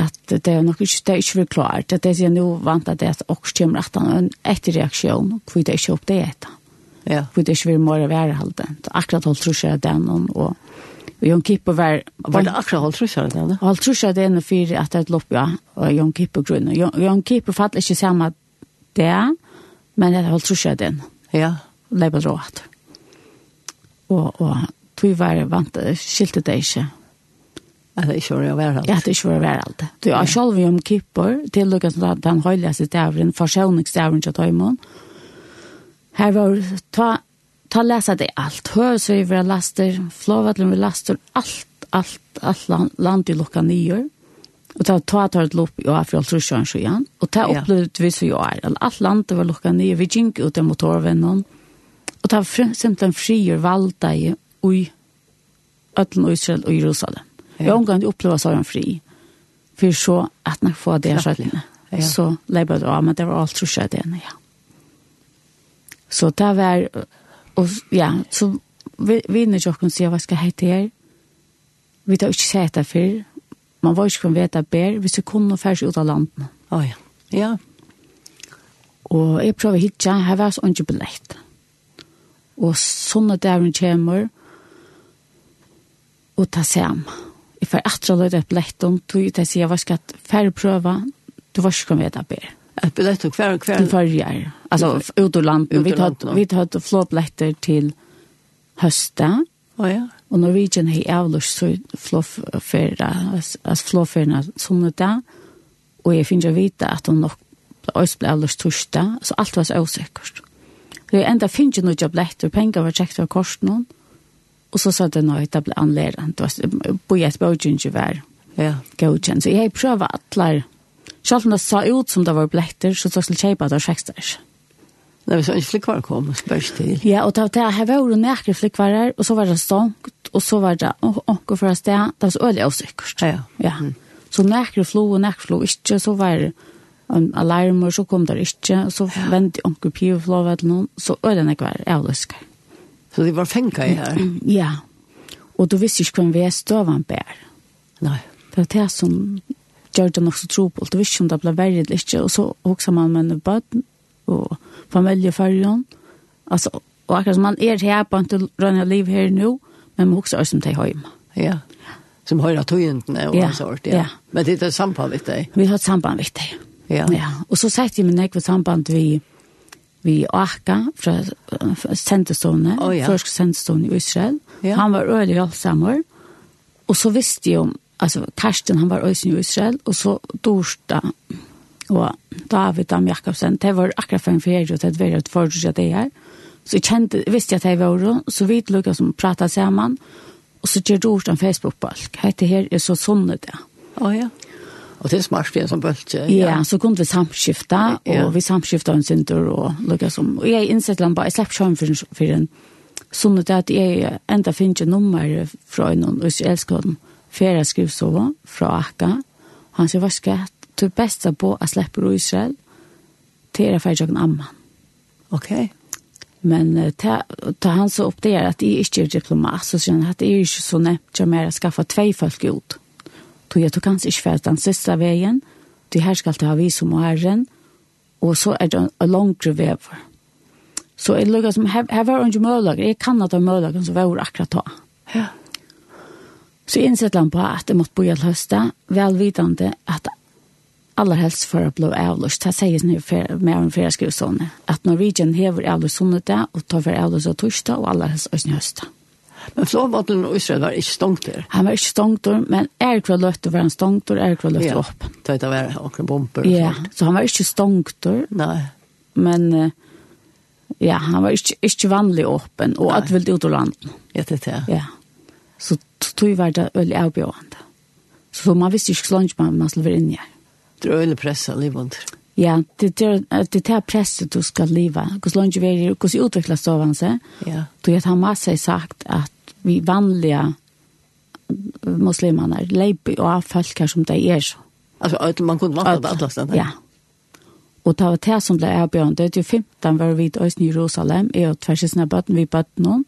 Speaker 2: At det er nok ikke, det er ikke klart. Det er det nå vant at det er også kommer at han etter reaksjon, hvor det er ikke opp det etter.
Speaker 1: Ja.
Speaker 2: Hvor det er ikke vil måre være halvdent. Akkurat holdt trusjer av den, og, og Og Jon Kippe var...
Speaker 1: Var det akkurat holdt trusja det
Speaker 2: ene? Holdt trusja det ene for at det er et lopp, ja. Og Jon Kippe grunn. Og Jon Kippe fatt ikke samme det, men det er holdt trusja det ene.
Speaker 1: Ja.
Speaker 2: Leipa råd. Og, og tog var vant, skilte det ikke.
Speaker 1: At det ikke var å være alt.
Speaker 2: Ja, det ikke var å være alt. Du har selv Jon Kippe til lukket som den høyligste stavren, forsøvningsdævren til Tøymon. Her var ta ta läsa det allt. Hör så vi våra laster, flåvatlen vi laster, allt, allt, allt land, land i lukka nyer. Og ta ta tar et lopp i Afrika så sjøen så. Og ta opplevde vi så jo er. Alt landet var lukka nye. Vi gikk ut av motorvennen. Og ta simpelthen frier valda i ui ötlen og Israel og Jerusalem.
Speaker 1: Ja.
Speaker 2: Jeg omgang oppleva så han fri. For så at nok få det skjøttene.
Speaker 1: Ja.
Speaker 2: Så leibet av, men det var alt så skjøttene, ja. Så det var Og ja, så vi, vi når jeg kan si hva skal hette her. Vi tar ikke sett det før. Man var ikke kun vete bedre hvis vi kunne færs ut av landet.
Speaker 1: Å oh, ja. Ja.
Speaker 2: Og jeg prøver å hitte, her var så ikke billett. Og sånne der hun kommer, og ta sam. Jeg får etter å løte et billett om, tog jeg til å si, jeg var skal færre prøve, du var ikke kun vete bedre.
Speaker 1: Ett biljetter kvar kvar.
Speaker 2: Till förrjar. Alltså ut ur landet. Vi
Speaker 1: hade
Speaker 2: vi tar hade flåblätter till hösta.
Speaker 1: Ja ja.
Speaker 2: Och Norwegian hei avlust så flåfärda, as flåfärna som det Och jag finner vita att de nog öst blev avlust torsdag, så alt var så usikkert. Så jeg enda finns ju några blätter, penger var checkt av korsen någon. Och så sa det noe, det ble anledning, Det var på ett bögen ju var.
Speaker 1: Ja.
Speaker 2: Godkänd. Så jag prövar alla Selv om det sa ut som det var bletter, så tog jeg kjøpe at det var sjekstar. Det
Speaker 1: var sånn flikkvarer kom, og spørs til.
Speaker 2: Ja, og det var det her var jo nekre flikkvarer, og så var det stångt, og så var det åkker for å sted. Det var så øyelig avsikkert.
Speaker 1: Ja, ja.
Speaker 2: ja. Så nekre flo og nekre flo ikke, så var det en alarm, og så kom det ikke, og så vendte ånker piv og flå, noen, så øyelig nekre var avsikkert.
Speaker 1: Så det var fengt i her?
Speaker 2: Ja, og du visste ikke hvem vi er støvann bær.
Speaker 1: Nei.
Speaker 2: Det var det som gjør det nok så trobult, Du visste om det ble verre eller ikke, og så hokser man med en bød, og familie fargen, altså, og akkurat som man er her på en til rønne liv her nå, men man hokser også som til hjemme.
Speaker 1: Ja, som høyre tøyentene og
Speaker 2: ja,
Speaker 1: sånt, ja.
Speaker 2: ja.
Speaker 1: Men det er samband med deg?
Speaker 2: Vi har et samband med deg,
Speaker 1: ja.
Speaker 2: ja. Og så sette jeg min ekve samband vi, vi Aka fra sendestående,
Speaker 1: oh, ja.
Speaker 2: første sendestående i Israel.
Speaker 1: Ja.
Speaker 2: Han var øyelig hjelpsammer, og så visste jeg om alltså Karsten han var ösen i Israel och så Dorsta och David Dam Jakobsen det var akkurat för en ferie och det var ett förutsätt det här så jag kände visste jag att det var så vi Lukas som pratade samman och så gör Dorsta en Facebook balk Hette här är så sånnet det
Speaker 1: ja ja Og det er smart som bølge.
Speaker 2: Ja. ja, så kunne vi
Speaker 1: samskifte,
Speaker 2: og vi samskifte en synder, og lukket som, og jeg innsett land bare, jeg slapp sjøen for, for en, sånn at jeg enda finner ikke nummer fra noen israelskåden. Mm fjerde skrivsova fra Akka. Han sier varska at du besta på å slippe ur Israel til er færa amman.
Speaker 1: Ok.
Speaker 2: Men uh, ta, ta han så opp det at jeg ikke er diplomat, så sier han at jeg er ikke så nevnt jeg mer å skaffe tvei folk ut. Tog jeg tog hans ikke færa den siste veien, du her skal ta vi som og herren, og så er det en langere vever. Så jeg lukket som, her, her var det ikke møllager, jeg kan at det er møllager som var akkurat da.
Speaker 1: Ja.
Speaker 2: Så innsett han på at det måtte bo i høste, velvidende at aller helst for å bli avløst. Det sies nu med en flere skrivsåne, at Norwegian hever avløst sånne det, og tar for avløst av torsdag, og aller helst også i høste.
Speaker 1: Men flåvatlen og Israel var ikke stongt der?
Speaker 2: Han var ikke stångt der, men er kvar løtt å være stångt der, er ikke løtt ja. opp.
Speaker 1: Det var akkurat bomber.
Speaker 2: Ja, så han var ikke stångt der.
Speaker 1: Nei.
Speaker 2: Men ja, han var ikke, ikke vanlig åpen, og at ville ut og landet.
Speaker 1: Ja, det er det.
Speaker 2: Ja. Så tog var det veldig avbjørende. Så man visste ikke så langt man, man skulle være inne her.
Speaker 1: Det er øyne presset livet.
Speaker 2: Ja, det er det er presset du skal leva. Hvordan langt vi er, hvordan utvikler sovene seg.
Speaker 1: Ja.
Speaker 2: Du vet, han har seg sagt at vi vanlige muslimene leiper og av folk her som de er så.
Speaker 1: Altså, man kunne vant det alle stedet.
Speaker 2: Ja. Og det var det som ble avbjørende. Det er jo 15 var vi i Øysten Jerusalem, jeg og tversisene bøtten, vi bøtten noen,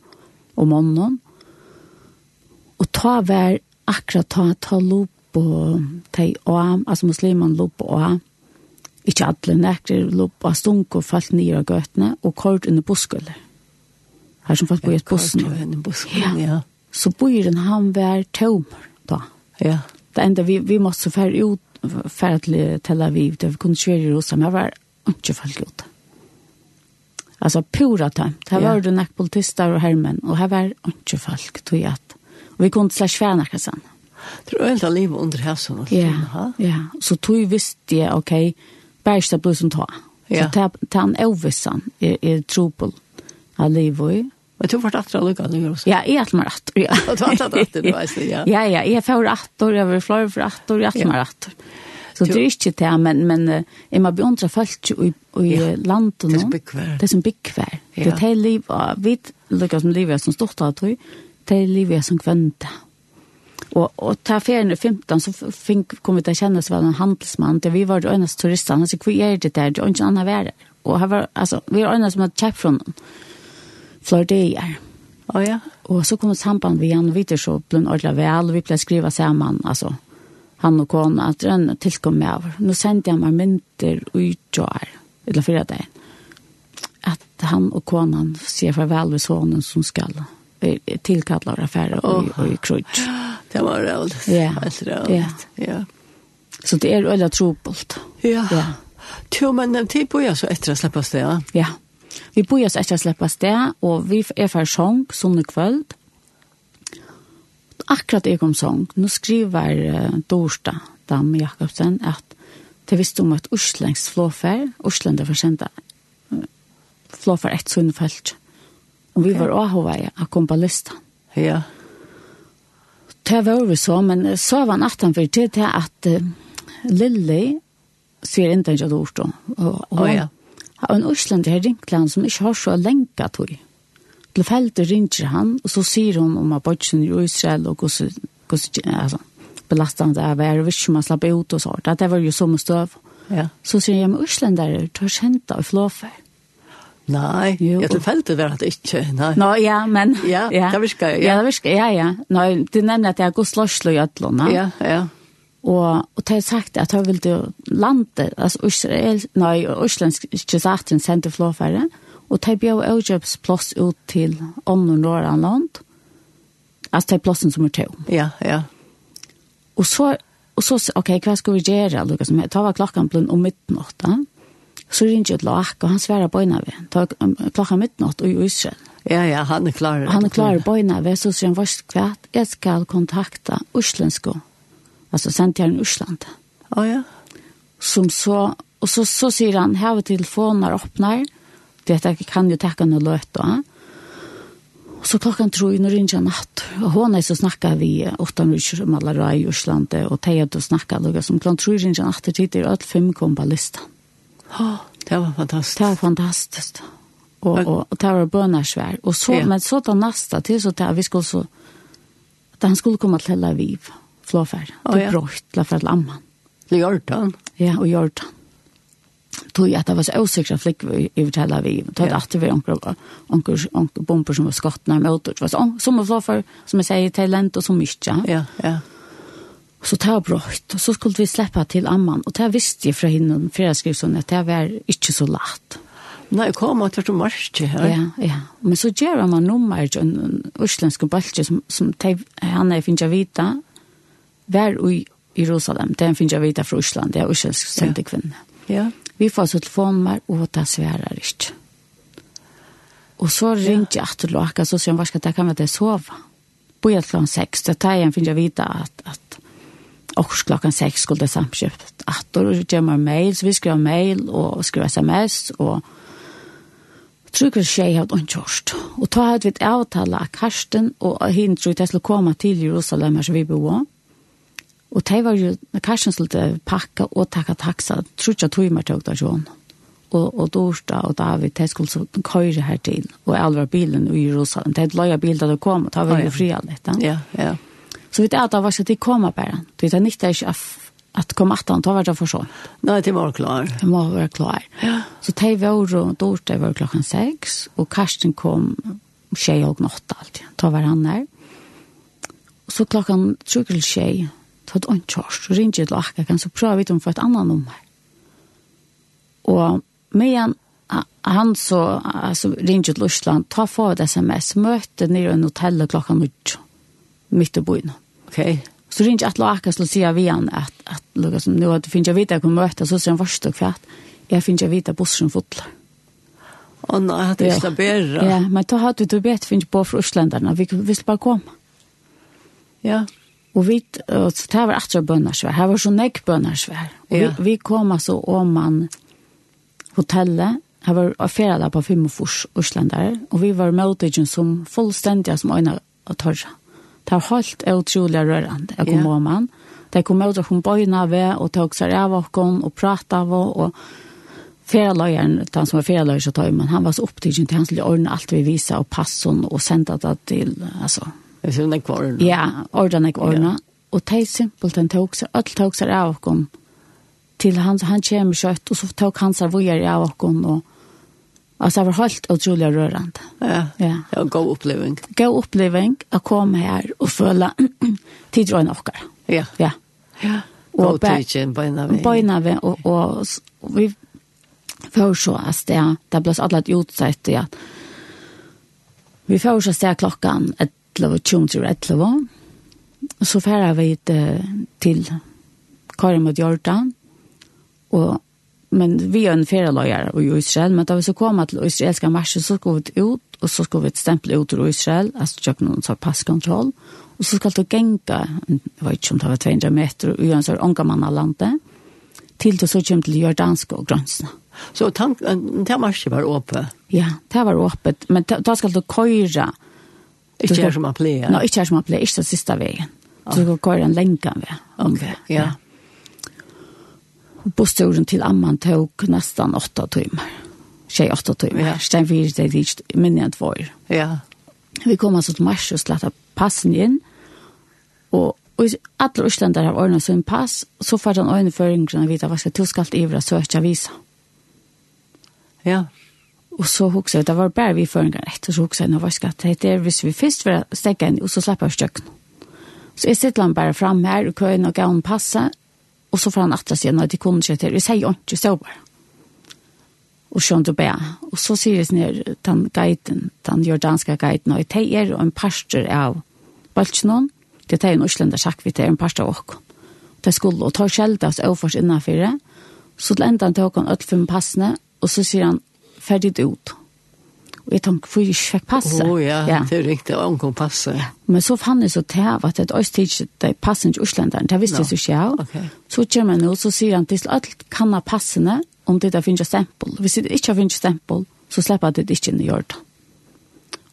Speaker 2: og mannen, og ta vær akkurat ta, ta lopp og ta i å, altså muslimen lopp og å, ikke alle nekker lopp og stunk og falt nye av gøtene, og kort under buskøller. Her som falt på et bussen.
Speaker 1: Ja, ja.
Speaker 2: Så bøyren han vær tømmer da.
Speaker 1: Ja.
Speaker 2: Det enda vi, vi måtte så færre ut, færre til Tel Aviv, der vi kunne kjøre i Rosa, men jeg var ikke folk ute. Altså, pura tømt. Her var det nekk politister og hermen, og her var ikke folk, tog jeg at Vi kunne kunde släppa noe sånn.
Speaker 1: Tror du inte livet under hälsan?
Speaker 2: Ja, ja. Så tog jeg visste jeg, jag, okej, okay, bärsta blusen ta.
Speaker 1: Ja.
Speaker 2: Så ta en ovissan er, er trobel av livet.
Speaker 1: Men du vart attra lukka nu også?
Speaker 2: Ja, jag attra mig attra, ja.
Speaker 1: Du har attra atter, du vet ja.
Speaker 2: Ja, ja, jeg får attra, jag var flöjt för attra, jag
Speaker 1: attra
Speaker 2: mig atter. Så det er ikke det, men, men jeg må beundrar folk i, i
Speaker 1: ja.
Speaker 2: landet
Speaker 1: nu. Det
Speaker 2: är
Speaker 1: som byggvär.
Speaker 2: Det er som byggvär. Det
Speaker 1: är
Speaker 2: ett helt liv, vi lyckas som livet som stort av tog, det er livet som kvønte. Og, og ta ferien i 15, så fink, kom vi til å kjenne oss en handelsmann, det vi var de øyneste turistene, så hva er det der, det er ikke annet være. Og her var, altså, vi var øyneste som hadde kjøpt fra noen. Flordeer.
Speaker 1: Å oh, ja.
Speaker 2: Og så kom det samband vi igjen, og vi så ble en ordentlig vel, og vi ble skriva sammen, altså, han og kona, at den tilkom med over. Nå sendte jeg meg mynter ut og er, eller fyra dagen, at han og konan sier farvel ved sonen som skal tillkallar affärer och oh. i krutch.
Speaker 1: Det var roligt.
Speaker 2: Ja.
Speaker 1: Helt roligt. Ja.
Speaker 2: Så det är ölla trobult.
Speaker 1: Ja.
Speaker 2: Ja.
Speaker 1: Jo, men den tid på jag så efter att släppa det. Ja.
Speaker 2: ja. Vi börjar så etter att släppa det och vi är för sång som en kväll. Akkurat jeg kom sång. Nu skriver uh, Dorsta Dam Jakobsen att det visste om att Urslängs flåfär, Urslända försända et ett sunnfält Og vi var avhova vei å komme på listan.
Speaker 1: Ja.
Speaker 2: Det var vi så, men så var han aftan for tid til at uh, Lilly sier ikke at ord. Og, og,
Speaker 1: oh, ja.
Speaker 2: Og en Øsland her ringte han som ikke har så lenka tog. Til feltet ringer han, og så sier hun om at abortsen i Israel og hvordan, hvordan altså, belastende det var, og ikke man slapper ut og sånt. Det var jo som støv.
Speaker 1: Ja.
Speaker 2: Så sier jeg, men Osland er tar kjenta og flåfer.
Speaker 1: Nei,
Speaker 2: jo.
Speaker 1: jeg tilfeldig var det ikke. Nei.
Speaker 2: Nå, ja, men...
Speaker 1: Ja, ja. det virker, ja.
Speaker 2: Ja, det virker, ja, ja. Nå, du nevner at jeg har gått slåslo i Ødlån,
Speaker 1: ja? Ja, ja.
Speaker 2: Og, og det har sagt at jeg ville lande, altså Israel, nei, Øslandsk, ikke sagt, hun sendte flåfære, og det bjør Øjøps plass ut til ånden Norrland land, altså det er plassen som er til.
Speaker 1: Ja, ja.
Speaker 2: Og så, og så, ok, hva skal vi gjøre, Lukas, det var klokken på om midnatt, ja? Så ringde jeg Lak, og han svarer bøyna ved. Klokka midnatt i Israel.
Speaker 1: Ja, ja, han er klar.
Speaker 2: Han er klar bøyna ved, så sier han varst kvært, jeg skal kontakta uslensko. Altså sendte jeg en Usland.
Speaker 1: Å oh, ja.
Speaker 2: Som så, og så, så sier han, her telefoner åpner, det kan jo takke noe løt, ja. Og så klokkan tror jeg når rinja natt. Og hon er så snakka vi åtta minutter om alle rai i Ørslandet, og teg at du snakka lukka som klokkan tror jeg rinja natt til tider, og alt fem kom på listan.
Speaker 1: Åh, det var fantastiskt.
Speaker 2: Det var fantastiskt. Och, och, och det var bönarsvär. Och så,
Speaker 1: ja.
Speaker 2: men så då nästa till så där vi skulle så att han skulle komma till Tel Aviv.
Speaker 1: Flåfärd.
Speaker 2: Oh,
Speaker 1: ja.
Speaker 2: Brott, la för
Speaker 1: lamman. Till Jordan.
Speaker 2: Ja, och Jordan. Tog jag att det var så osäkra flick i Tel Aviv. Tog att det var onkel, bomber som var skott när var så, Som var flåfärd, som jag säger, talent och så mycket.
Speaker 1: Ja, ja.
Speaker 2: Og så tar jeg brått, og så skulle vi slippe til amman, og det visste jeg fra henne, for jeg skrev sånn at det var ikke så lagt.
Speaker 1: Nei, kom og tvert og marsje her.
Speaker 2: Ja, ja. Men så gjør man nummer til en uslensk balkje som, som te, han er finnes jeg vite, var i Jerusalem, det er finnes jeg vite fra Osland, det er uslensk sendte kvinne.
Speaker 1: Ja.
Speaker 2: Vi får så telefonnummer, og det sverer ikke. Og så ringte jeg til låka, så sier han, hva skal det kan være det sove? Bøyer til han seks, det tar jeg en finnes jeg vite at, at och klockan 6 skulle det samköpt. Att då gömmer mail, så vi skriver mail och skriver sms och tror jag tjej hade hon gjort. Och ta hade vi ett avtal av Karsten och hon tror att jag skulle komma till Jerusalem här som vi bor. Och det var ju, när Karsten skulle packa och tacka taxa, tror jag tog mig tog där sån. Och, och Dorsta och David, de skulle så köra här till. Och allvar bilen i Jerusalem. Det är ett löja bil där det kom och ta var ju fria lite.
Speaker 1: Ja, ja.
Speaker 2: Så vi vet att det var så att det kommer bara. Det är inte att att komma att ta vart för så.
Speaker 1: Nej, det var klar.
Speaker 2: Det var vara klar.
Speaker 1: Ja.
Speaker 2: Så det var och då det var klockan 6 och Karsten kom tjej och natt allt. Ta var han där. Så klockan 20 till tjej. Ta ett onchars. Så ringde jag kan så prova vid om för ett annat nummer. Och men han så alltså ringde till Lustland. Ta för det sms. Möte nere i en hotell klockan 8. Mitt i
Speaker 1: byn.
Speaker 2: Mm okej. Okay. Så ringde jag att Laka skulle säga vi han att att Lucas nu att finns jag jeg kommer möta så sier han først och kvart. Jag finns jag vite bussen
Speaker 1: full. Och när hade det bedre.
Speaker 2: Ja, men då hade du bedt finns på for Östländarna. Vi vill bara komma.
Speaker 1: Ja.
Speaker 2: Och vi så det var etter bønnersvær, her här var så näck bønnersvær. Og
Speaker 1: ja.
Speaker 2: Och vi, vi kom altså om man hotellet her var affæret på fem og fors Øslandere, og vi var med som fullstendig som øyne og torre. Det har helt utrolig rørende. Jeg kom
Speaker 1: yeah.
Speaker 2: om han. De kom ut og kom bøyene ved og tok seg av oss og pratet av oss. Og ferdeløyeren, han som var ferdeløyer, så tar men Han var så opptidgen til han skulle ordne alt vi viser og passon og sende det til, altså.
Speaker 1: Det er sånn.
Speaker 2: Ja, ordene ikke ordne. Yeah. Og de simpelthen tok seg, alt tok seg av oss til han, han kommer kjøtt, og så tok han seg vågjere av oss og Altså, det var helt utrolig rørende.
Speaker 1: Ja.
Speaker 2: Ja.
Speaker 1: Det var god oppleving.
Speaker 2: God oppleving å komme her og føle tidrøyene och
Speaker 1: kar.
Speaker 2: Ja.
Speaker 1: Ja. Ja.
Speaker 2: Och
Speaker 1: tidrön på ena vi.
Speaker 2: På vi, og, og, och, och vi får så at det, det ble alle ett utsett ja. Vi får så att klockan 11 och 20 11. Och så færer vi til Karim och Jordan. og men vi er en ferielöjare i Israel, men da vi så kom til israelska marsjen, så skulle vi ut og så skulle vi stemple ut ur Israel, altså jag noen sånn passkontroll og så ska du gänga, jeg vet ikke om det var 200 meter og gjøre en sån ångamanna landet till det så kommer til Jordanske og Grønnsene.
Speaker 1: Så tank, det marschen var åpe?
Speaker 2: Ja, det var öppet, men da ska du
Speaker 1: köra.
Speaker 2: Inte
Speaker 1: her som man pleier?
Speaker 2: Nej, ikke her som man plejer, inte sista vägen. Så du ska køyre en lenge ved.
Speaker 1: Ok, ja
Speaker 2: bussturen til Amman tok nesten åtta timer. Tjej åtta timer.
Speaker 1: Ja.
Speaker 2: Sen vi det er ikke minne enn var.
Speaker 1: Ja.
Speaker 2: Vi kom altså til Mars och släppte passen inn. Og, og alle Östländer har ordnet sin pass. Så får han øyne för yngre vita vad ska tillskallt ivra söka visa.
Speaker 1: Ja.
Speaker 2: Og så huxar det var bare vi för en rätt. Så jeg, nå vad skal det er hvis vi først vil att inn og så slipper jeg støkken. Så jeg sitter han bare fram her og köjen og gav han passa. Og så får han atra seg når de kunne ikke til. Jeg sier jo ikke, jeg bare. Og skjønner du be. Og så sier jeg sånn, den guiden, den jordanske guiden, og jeg er en parster av Baltsjønån, det er en Øslanda sjakk, vi er en parster av oss. Det er skuld, og tar skjelda oss overfor innenfor det. Så til enda han tok han ødelfum passene, og så sier han, ferdig ut. Og jeg tenkte, for jeg fikk passe.
Speaker 1: Å oh, ja, ja, det er riktig, og omgå passe. Ja.
Speaker 2: Men så fann jeg så til at det et øystids, det passer ikke Øslanderen, det visste
Speaker 1: no.
Speaker 2: jeg så ikke av.
Speaker 1: Okay.
Speaker 2: Så kommer han ut, så sier han til alt kan ha passene, om det der finnes stempel. Hvis det ikke finnes stempel, så slipper det ikke inn i Jordan.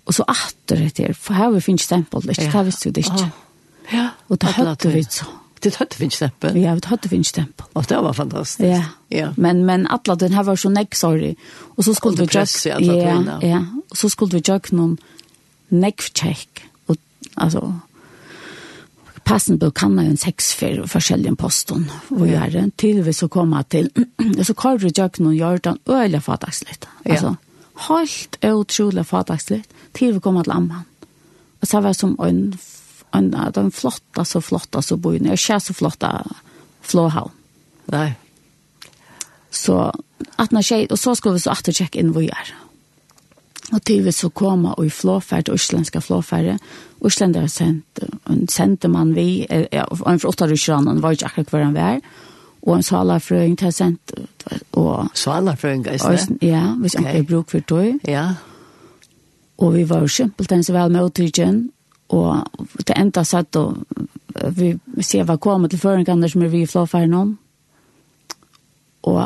Speaker 2: Og så atter det til, for her finnes stempel, det ikke, ja. det visste jeg det ikke. Oh.
Speaker 1: Ja,
Speaker 2: og det hørte vi så.
Speaker 1: Det hade finns tempel.
Speaker 2: Ja, det hadde finnes tempel.
Speaker 1: Och det var fantastiskt.
Speaker 2: Ja.
Speaker 1: ja.
Speaker 2: Men men alla den här var så neck sorry. Och så skulle vi just
Speaker 1: ja,
Speaker 2: ja. Och så skulle vi jag någon näck check och alltså passen på kan man ju en sex för forskjellige posten och göra det till vi så komma till så kallar jag någon gör den öliga fataxligt. Alltså helt otroligt fataxligt till vi kommer till amman. Och så var som en en, den flotta så flotta så bor jag kär så flotta flåhavn.
Speaker 1: Nej.
Speaker 2: Så att när tjej, och så skulle vi så att checka in vad gör. Och till vi så komma och i flåfärd, isländska flåfärd. Isländare sände, en sände man vi, ja, en för åtta ryssran, var ju akkurat var han var. Og en salafrøying til sendt. Og, salafrøying,
Speaker 1: er det?
Speaker 2: Ja, hvis okay. ikke bruk for tog.
Speaker 1: Ja.
Speaker 2: Og vi var jo simpelthen så vel med utryggen, Og det enda sett, og vi ser hva kommer til føringene som er vi i flåfæren om. Og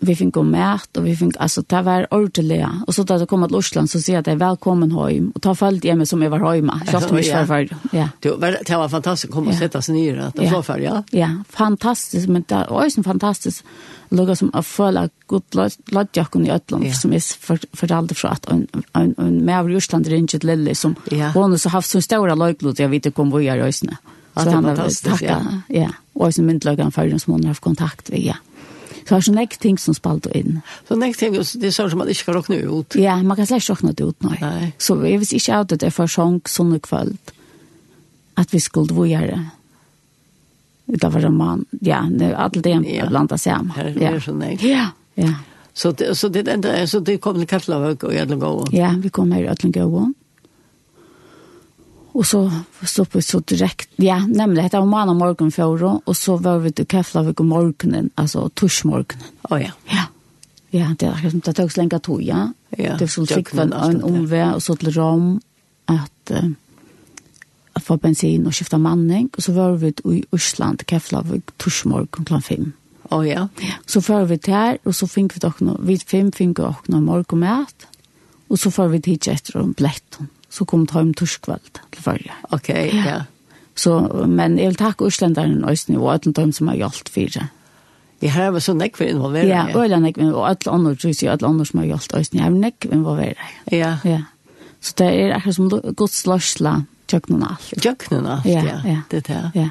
Speaker 2: vi fikk gå mät och vi fick altså, ta var ordentliga och så då det kom til Osland, så säger att jeg är välkommen hem och ta følt hjemme som jeg var hjemme. så att vi ska ja.
Speaker 1: Det var det var fantastiskt komma och
Speaker 2: sätta
Speaker 1: sig ner att det var för ja.
Speaker 2: Ja fantastiskt men det är ju fantastiskt lugga som å føle god lodja i
Speaker 1: Ötland
Speaker 2: som är för för allt att en en en med i Osland ringet lille som
Speaker 1: ja.
Speaker 2: hun har haft så stora lojklot jag vet inte kom er jag Øsne.
Speaker 1: så han har tacka ja.
Speaker 2: och sen myndlögan för de som hun har haft kontakt med ja. Så det er sånn ikke ting som spalt inn.
Speaker 1: Så det ting, det er sånn som man ikke kan råkne ut?
Speaker 2: Ja, man kan slett råkne det ut, nei.
Speaker 1: nei.
Speaker 2: Så jeg visste ikke at det er for sånn sånne kveld at vi skulle vågjøre. Det var en mann, ja, det er alt det
Speaker 1: Ja.
Speaker 2: er blandet sammen. Ja, det
Speaker 1: er sånn, nei.
Speaker 2: Ja, ja.
Speaker 1: Så det, så det, så det kom til Keflavøk og Ødlengåen?
Speaker 2: Ja, vi kom her i Ødlengåen. Och så stod vi så direkt, ja, nämligen det var mann og morgen før, och så var vi till Kefla om morgonen, alltså torsmorgenen.
Speaker 1: Å oh, ja.
Speaker 2: Ja. Ja, det har det tog så lenge to, ja.
Speaker 1: ja.
Speaker 2: Det skulle
Speaker 1: fick
Speaker 2: en omvär og så til Rom att uh, att få bensin och skifte manning och så var vi i Island Kefla vid torsmorgon klockan
Speaker 1: Å oh, ja.
Speaker 2: Så för vi där och så fikk vi dock vi fem fick vi också morgonmat och så får vi till etter om blätten så kom det hjem torskveld til förra.
Speaker 1: Ok, ja. ja.
Speaker 2: Så men jeg vil takke tacka og och og alle dem som har hjulpet för
Speaker 1: det. Det här var så näck for involverade.
Speaker 2: Ja, och alla näck och alla andra tror jag alla andra som har hjälpt oss. jeg har näck involverade.
Speaker 1: Ja.
Speaker 2: Ja. Så det er akkurat som Guds lösla tjöknen allt.
Speaker 1: Tjöknen allt,
Speaker 2: ja.
Speaker 1: ja.
Speaker 2: ja.
Speaker 1: Det er det.
Speaker 2: Ja.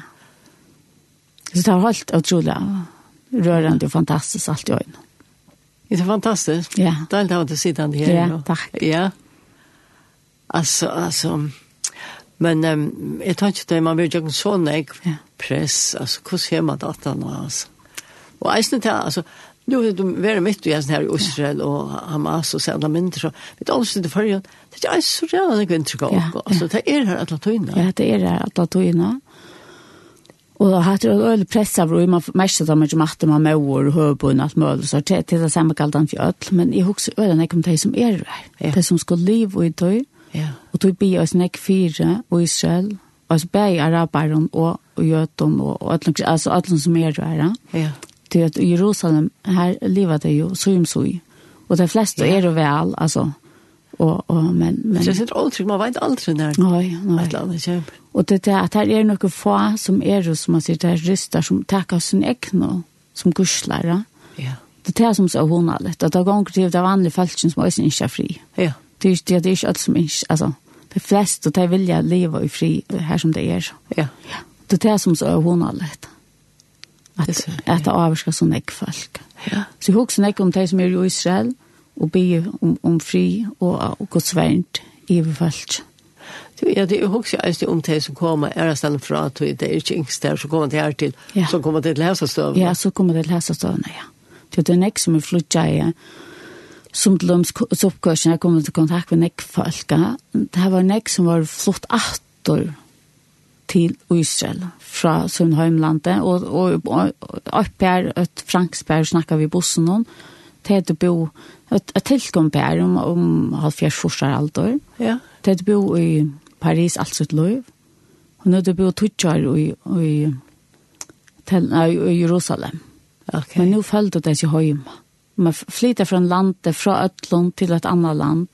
Speaker 2: Så det har hållit utrolig rørende og fantastisk alt i øynene.
Speaker 1: Det er fantastisk.
Speaker 2: Ja.
Speaker 1: Det har inte sittande her.
Speaker 2: Ja, takk.
Speaker 1: Ja. Alltså, alltså, men um, jeg tar ikke det, man vill ju en sån
Speaker 2: ägg
Speaker 1: press, altså, hvordan ser man datan och alltså. Och jag snittar, altså, nu är det väldigt mycket jag her i Israel og Hamas og sådana mindre, så vet alla sitter förrän, det är så redan en inntrykk av, alltså, det är här att latoina.
Speaker 2: Ja, det är här att latoina. Og da hatt det øyne pressa hvor man mest av meg som at man møver og høybund og alt mulig, så det er det samme kalt han for ødel, men jeg husker øyne ikke om til som er der, det som skal liv og i døy,
Speaker 1: Ja.
Speaker 2: Og tog bi oss nek fire og Israel, og så bei araberen og, og jøten og, og alle, altså alle som er der. Ja. Til at i Jerusalem, her lever det jo sum sui. Og de fleste
Speaker 1: ja.
Speaker 2: er jo vel, altså. Og, og, men, men...
Speaker 1: Så det er aldrig, man vet aldri når
Speaker 2: nei, nei.
Speaker 1: et eller annet kjøp.
Speaker 2: Og det er at her er noen få som er jo, som man sier, det er ryster som takker sin ekne, som kurslærer.
Speaker 1: Ja.
Speaker 2: Det er det som så honallet, at det er ganger til det vanlige falsken som også ikke er fri.
Speaker 1: Ja
Speaker 2: det är det är inte allt som inte alltså flest flesta de vill ju leva i fri här som det är.
Speaker 1: Ja.
Speaker 2: Ja. Det är som så
Speaker 1: hon har lätt.
Speaker 2: Att att avskaka sån ek folk.
Speaker 1: Ja.
Speaker 2: Så hur också näck om det som är i Israel och be om om fri och och Guds värnt i folk.
Speaker 1: Du ja, det är också just om det som kommer är det fra att det är inte yngst där så kommer det här
Speaker 2: till
Speaker 1: så kommer det läsa stöv.
Speaker 2: Ja, så kommer det läsa stöv. Ja. Det är näck som är flyttar som til de oppgørelsene jeg kom til kontakt med nekk folk. Det var nekk som var flott atter til Israel fra sin heimlande og, og, og oppe her et Franksberg snakket vi i bussen om til å bo et, et tilkom på her om, om halvfjerds forsvar alder
Speaker 1: ja.
Speaker 2: til å bo i Paris alt sitt liv og nå til å bo tutsjar i, i, til, nei, i Jerusalem
Speaker 1: okay.
Speaker 2: men nå følte det ikke hjemme man flyter från landet, från Ötlund till ett annat land.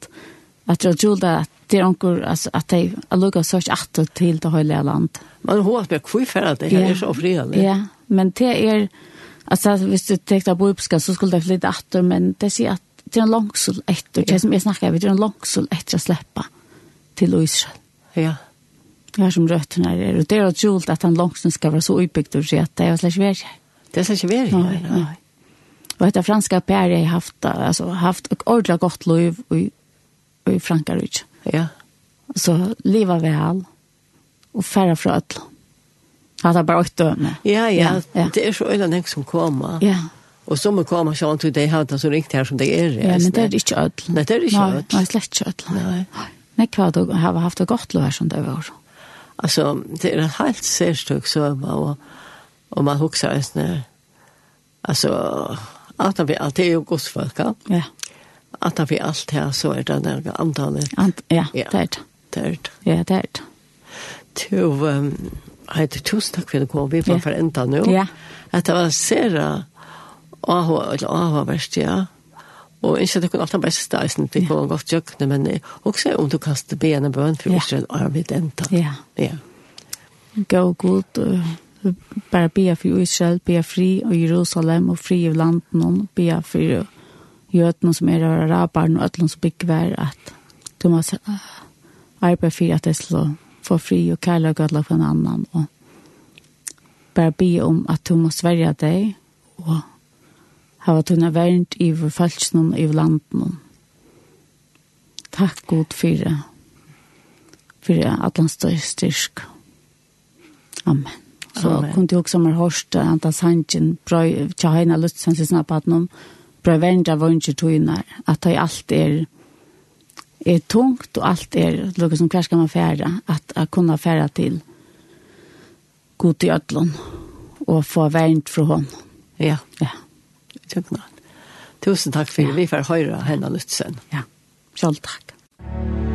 Speaker 2: Att jag tror att det är onkur, alltså, att det är lukkat så att till det hela landet.
Speaker 1: Man har hållit med kviffar att det här är så fredligt.
Speaker 2: Ja, men det är, alltså visst du tar på uppska så skulle det flytta åter men det ser att det är en långsol efter, det som jag snackar vi det är en långsol efter att släppa till Israel.
Speaker 1: Ja.
Speaker 2: Det är som rötterna är, och det är att tjult att han långsamt ska vara så utbyggd och se att det är släck värre.
Speaker 1: Det är släck värre,
Speaker 2: Nej, nej. Och detta franska pär har haft alltså haft ett ordla gott liv i i Frankrike.
Speaker 1: Ja.
Speaker 2: Så leva väl och färra från öll. Han har bara åkt döme.
Speaker 1: Ja, ja,
Speaker 2: ja.
Speaker 1: Det är så ölla näck som kommer.
Speaker 2: Ja.
Speaker 1: Och som kommer så att de har det så riktigt här som det är.
Speaker 2: Ja, men det är inte öll.
Speaker 1: Nej, det är
Speaker 2: inte
Speaker 1: öll.
Speaker 2: Nej, slett inte öll.
Speaker 1: Nej.
Speaker 2: Nej, kvar då har haft ett gott liv som det var.
Speaker 1: Alltså, det är en helt särstök sömma och, och man huxar ens när, alltså, at vi alt alltid är Guds folk. Ja.
Speaker 2: ja.
Speaker 1: At vi alt her, så er det där antallet.
Speaker 2: Ant, ja,
Speaker 1: ja,
Speaker 2: det er det.
Speaker 1: Det er det.
Speaker 2: Ja, det er det.
Speaker 1: Du, um, hei, tusen takk for det kom. Vi får
Speaker 2: ja.
Speaker 1: föränta nå.
Speaker 2: Ja.
Speaker 1: At det var sere Aho, eller sera verst, ja. Og ikke det kunne alt det beste, jeg synes vi kunne godt gjøre men også om du kaster benen bøn for
Speaker 2: ja.
Speaker 1: Israel, er vi enda.
Speaker 2: Ja.
Speaker 1: Ja.
Speaker 2: Gå god, bara be för Israel, be fri och Jerusalem och fri i landen, be för jötna som är av arabarna och ötlan som bygger byggvär att du måste arbeta för att det ska få fri och kärla och gödla för en annan och bara be om att du måste svärja dig och hava tunna värnt i vår falsknån och i landen. Tack god för det. För det är styrk. Amen. Så kom det också mer hörst anta sanchen bra China lutsen så snabbt att någon bra vända var inte att ta allt är är tungt och allt är något som kanske man färda att, att kunna färda till god i ödlon och få värnt från honom.
Speaker 1: Ja.
Speaker 2: Ja.
Speaker 1: Tusen takk for ja. vi får høre henne Lutsen.
Speaker 2: Ja, Själv tack.
Speaker 3: Tack.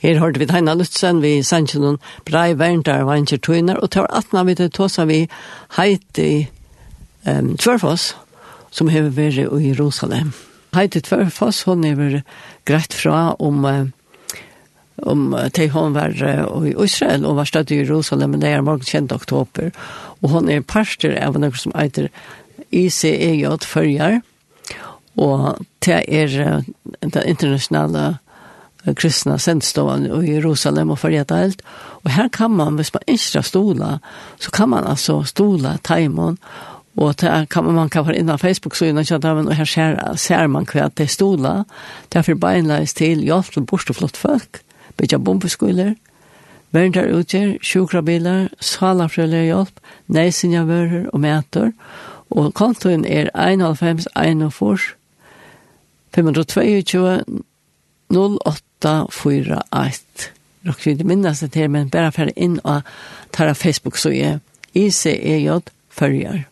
Speaker 1: Her hørte vi Heina Lutzen, vi sendte noen brei verndar var ikke tøyner, og til at vi til tåsa vi Heiti um, Tvørfoss, som har vært i Jerusalem. Heiti Tvørfoss, hun er greit fra om om til hun var i Israel og var støtt i Jerusalem, men det er morgen kjent oktober. Og hun er parster av noe som heter ICEJ Førjar, og det er den internasjonale kristna sendstovan i Jerusalem og forgjett alt. Og her kan man, hvis man ikke stola, så kan man altså stola taimon, og det kan man, man kan være innan Facebook så innan kjent og her ser, ser man hva det er stola. Derfor beinleis til hjelp til borteflott folk, bytja bombeskoler, Verndar utgjør, sjukrabilar, salafrøyler hjelp, neisinja vører og meter, og kontoen er 91 41 522 08 841. Nå kan ikke minnes det til, men bare for inn og ta av Facebook-søye. ICEJ Følger.